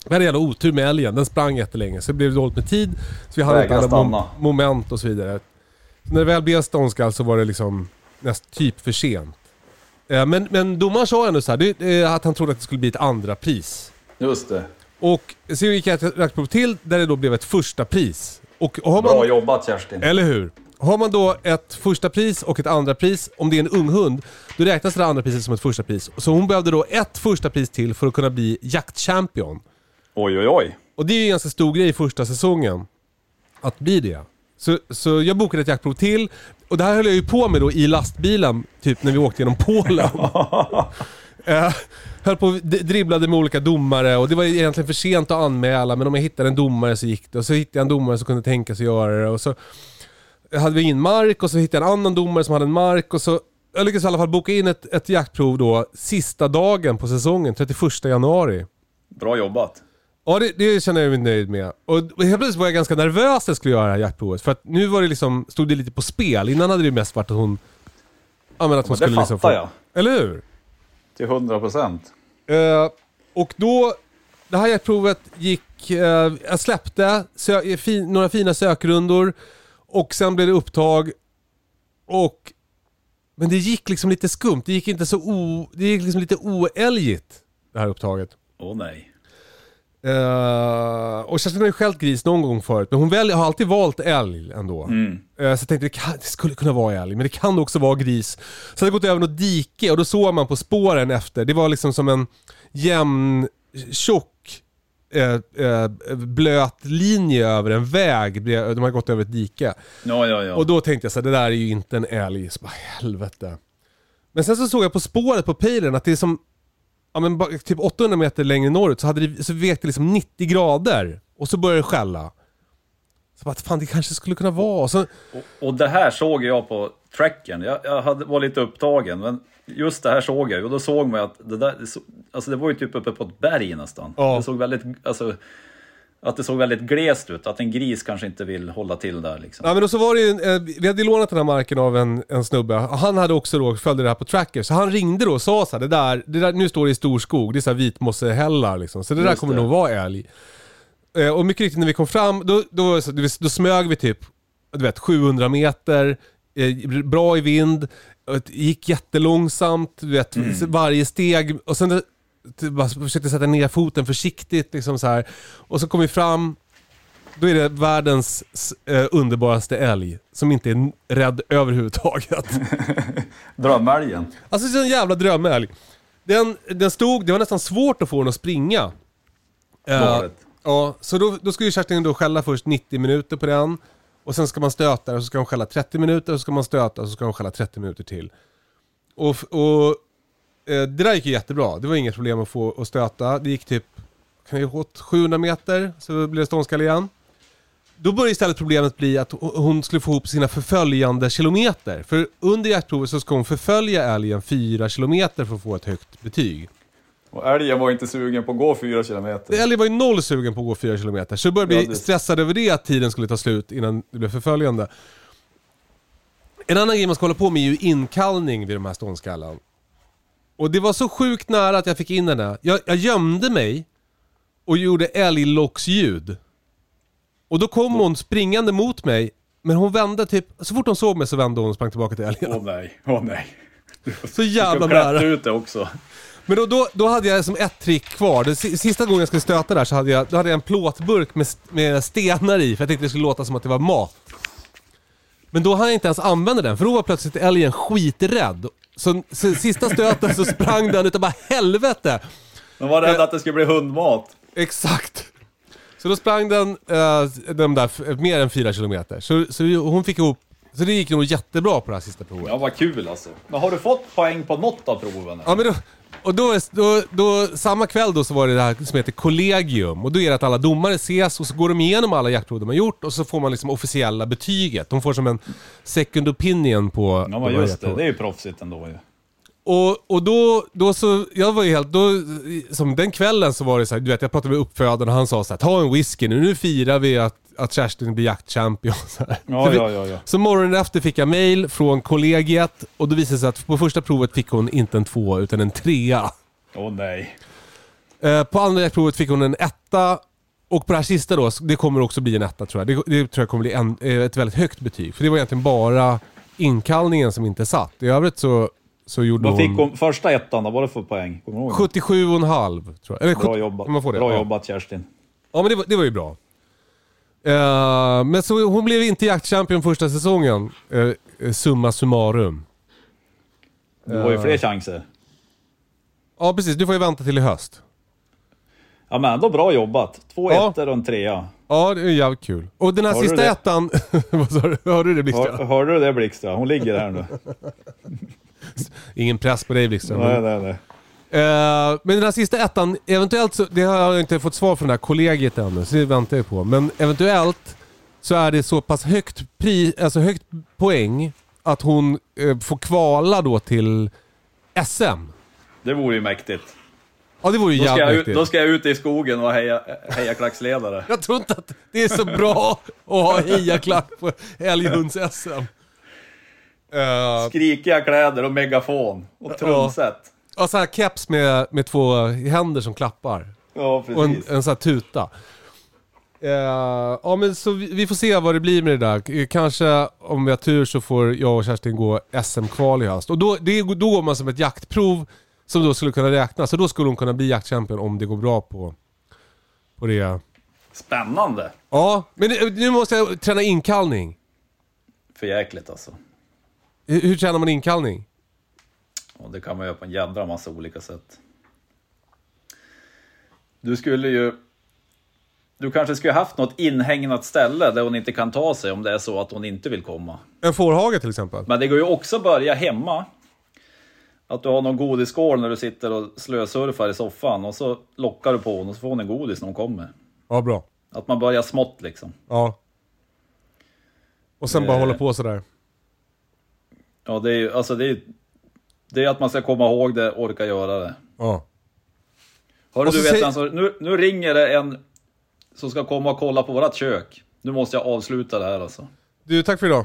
Vi hade jävla otur med älgen, den sprang jättelänge så det blev dåligt med tid. Så vi hade inte alla mom, moment och så vidare. När det väl blev ståndskall så var det liksom näst typ för sent. Eh, Men, men domaren sa ändå så här, det, att han trodde att det skulle bli ett andra pris. Just det. Och så gick jag ett jaktprov till där det då blev ett första pris. Och har man, Bra jobbat Kerstin. eller hur? Har man då ett första pris och ett andra pris, om det är en ung hund, då räknas det andra priset som ett första pris. Så hon behövde då ett första pris till för att kunna bli jaktchampion. Oj, oj, oj. Och det är ju en ganska stor grej i första säsongen. Att bli det. Så, så jag bokade ett jaktprov till. Och det här höll jag ju på med då i lastbilen, typ när vi åkte genom Polen. Eh, höll på dribblade med olika domare och det var egentligen för sent att anmäla men om jag hittade en domare så gick det. Och så hittade jag en domare som kunde tänka sig göra det. Och så hade vi ingen mark och så hittade jag en annan domare som hade en mark och så jag lyckades i alla fall boka in ett, ett jaktprov då sista dagen på säsongen, 31 januari. Bra jobbat. Ja, det, det känner jag mig nöjd med. Och helt plötsligt var jag ganska nervös när jag skulle göra det här jaktprovet. För att nu var det liksom, stod det lite på spel. Innan hade det mest varit att hon... Ja men att hon det skulle liksom fattar jag. Eller hur? Till 100 procent. Eh, och då, det här jaktprovet gick, eh, jag släppte sö- fi, några fina sökrundor och sen blev det upptag. Och, men det gick liksom lite skumt, det gick inte så o, det gick liksom lite oälgigt det här upptaget. Åh nej. Eh, och Kerstin har ju skällt gris någon gång förut, men hon väl, har alltid valt älg ändå. Mm. Eh, så jag tänkte det, kan, det skulle kunna vara älg, men det kan också vara gris. Så hade jag gått över något dike och då såg man på spåren efter, det var liksom som en jämn, tjock, blöt linje över en väg. De hade gått över ett dike. Ja, ja, ja. Och då tänkte jag så här, det där är ju inte en älg. Så bara, helvete. Men sen så såg jag på spåret på pejlen att det är som, ja men typ 800 meter längre norrut så, hade det, så vek det liksom 90 grader. Och så började det skälla. Så bara, fan det kanske skulle kunna vara. Och så, Och, och det här såg jag på tracken. Jag, jag hade, var lite upptagen, men just det här såg jag. Och då såg man att det där, alltså det var ju typ uppe på ett berg nästan. Ja. Det såg väldigt, alltså, att det såg väldigt glest ut. Att en gris kanske inte vill hålla till där liksom. Ja men då så var det ju, eh, vi hade ju lånat den här marken av en, en snubbe. Han hade också då, följde det här på tracker. Så han ringde då och sa så här, det där, det där nu står det i stor skog, det är så här vitmossehällar liksom. Så det där Just kommer det. nog vara älg. Eh, och mycket riktigt när vi kom fram, då, då, så- då smög vi typ, du vet 700 meter, eh, bra i vind, gick jättelångsamt, du vet, varje steg. Och sen bara försökte sätta ner foten försiktigt liksom så här. Och så kom vi fram, då är det världens eh, underbaraste älg som inte är rädd överhuvudtaget. Drömälgen. Alltså det är en jävla drömälg. Den, den stod, det var nästan svårt att få den att springa. Eh, ja, så då, då ju Kerstin då skälla först 90 minuter på den. Och sen ska man stöta och så ska de skälla 30 minuter och så ska man stöta och så ska de skälla 30 minuter till. Och, och eh, det där gick ju jättebra. Det var inget problem att få att stöta. Det gick typ, kan jag åt 700 meter så blev det ståndskall igen. Då började istället problemet bli att hon skulle få ihop sina förföljande kilometer. För under jaktprovet så ska hon förfölja älgen 4 kilometer för att få ett högt betyg. Och älgen var inte sugen på att gå fyra kilometer. Älgen var ju noll sugen på att gå 4 kilometer. Så jag började Ja, bli det- stressad över det, att tiden skulle ta slut innan det blev förföljande. En annan grej man ska hålla på med är ju inkallning vid de här ståndskallen. Och det var så sjukt nära att jag fick in den där. Jag, jag gömde mig och gjorde älglocksljud. Och då kom hon springande mot mig, men hon vände typ, så fort hon såg mig så vände hon och sprang tillbaka till älgen. Åh nej, åh nej. Så jävla Jag klättra nära. ut det också. Men då, då, då hade jag som ett trick kvar. Den si- sista gången jag skulle stöta där så hade jag, då hade jag en plåtburk med, med stenar i för jag tänkte det skulle låta som att det var mat. Men då hann jag inte ens använda den för då var plötsligt älgen skiträdd. Så, så sista stöten så sprang den utav bara helvete. De var rädda att det skulle bli hundmat. Exakt. Så då sprang den, uh, de där mer än fyra kilometer. Så, så hon fick ihop, så det gick nog jättebra på det här sista provet. Ja, vad kul alltså. Men har du fått poäng på något av proven? Ja, men då, och då, då, då, samma kväll då så var det det här som heter kollegium. Och då är det att alla domare ses och så går de igenom alla jaktprov de har gjort och så får man liksom officiella betyget. De får som en second opinion på Ja, men just det. Det är ju proffsigt ändå ju. Och, och då, då så, jag var ju helt, då, som den kvällen så var det så här, du vet jag pratade med uppfödaren och han sa så här, ta en whisky nu, nu firar vi att, att Kerstin blir jaktchampion. Så, här. Ja, vi- ja, ja, ja. så morgonen efter fick jag mail från kollegiet och då visade det sig att på första provet fick hon inte en två utan en trea. Åh nej. Eh, på andra provet fick hon en etta och på det här sista då, det kommer också bli en etta tror jag. Det, det tror jag kommer bli en, eh, ett väldigt högt betyg. För det var egentligen bara inkallningen som inte satt. I övrigt så, så gjorde Vad fick hon hon första ettan då? Vad var det för poäng? Kommer du ihåg? 77,5 tror jag. Eller Bra 70 jobbat. Man får det. Bra ja. jobbat Kerstin. Ja men det var, det var ju bra. Eh, men så hon blev inte jaktchampion första säsongen. Eh, summa summarum. Du har ju fler chanser. Ja precis, du får ju vänta till i höst. Ja men ändå bra jobbat. Två Ja. ettor och en trea. Ja, det är jävligt kul. Och den här du sista ettan... Vad sa du? Hörde du det Blixtra? Hör, hörde du det Blixtra? Hon ligger här nu. Ingen press på dig Blixtra. nej, nej, nej. Eh, men den här sista ettan, eventuellt så, det har jag inte fått svar från det här kollegiet ännu, så det väntar jag på. Men eventuellt så är det så pass högt, pri, alltså högt poäng att hon eh, får kvala då till SM. Det vore ju mäktigt. Ja, det vore ju Då ska, jag jävligt ut, mäktigt. då ska jag ut i skogen och heja, heja klacksledare. Jag tror inte att det är så bra att ha hejaklack på älghunds-SM. Uh, Skrikiga kläder och megafon. Och trumset. Ja, så här keps med, med två händer som klappar. Ja, Och en, precis. en sån här tuta. Eh, ja men så vi, vi får se vad det blir med det där. Kanske om vi har tur så får jag och Kerstin gå SM-kval i höst. Och då, det, då går man som ett jaktprov som då skulle kunna räknas. Så då skulle hon kunna bli jaktchampion om det går bra på, på det. Spännande. Ja, men det- nu måste jag träna inkallning. För jäkligt alltså. Hur, hur tränar man inkallning? Och det kan man göra på en jädra massa olika sätt. Du skulle ju... Du kanske skulle haft något inhägnat ställe där hon inte kan ta sig om det är så att hon inte vill komma. En fårhage till exempel. Men det går ju också att börja hemma. Att du har någon godisskål när du sitter och slösurfar i soffan och så lockar du på henne och så får hon en godis när hon kommer. Ja, bra. Att man börjar smått liksom. Ja. Och sen bara Eh. hålla på sådär. Ja, det är ju alltså det är, det är att man ska komma ihåg det, orka göra det. Ja. Hörru, du vet säg- alltså, nu, nu ringer det en som ska komma och kolla på vårat kök. Nu måste jag avsluta det här alltså. Du, tack för idag.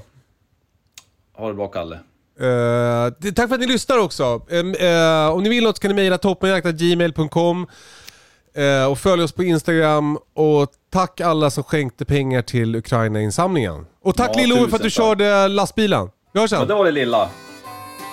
Ha det bra Kalle. Eh, det- tack för att ni lyssnar också. Em, eh, om ni vill något så kan ni mejla toppenjakt.gmail.com uh, och följ oss på Instagram. Och tack alla som skänkte pengar till Ukraina-insamlingen. Och tack Ja, Lill-Ove för att du tack. körde lastbilen. Vi hörs Ja, sen. det var det lilla.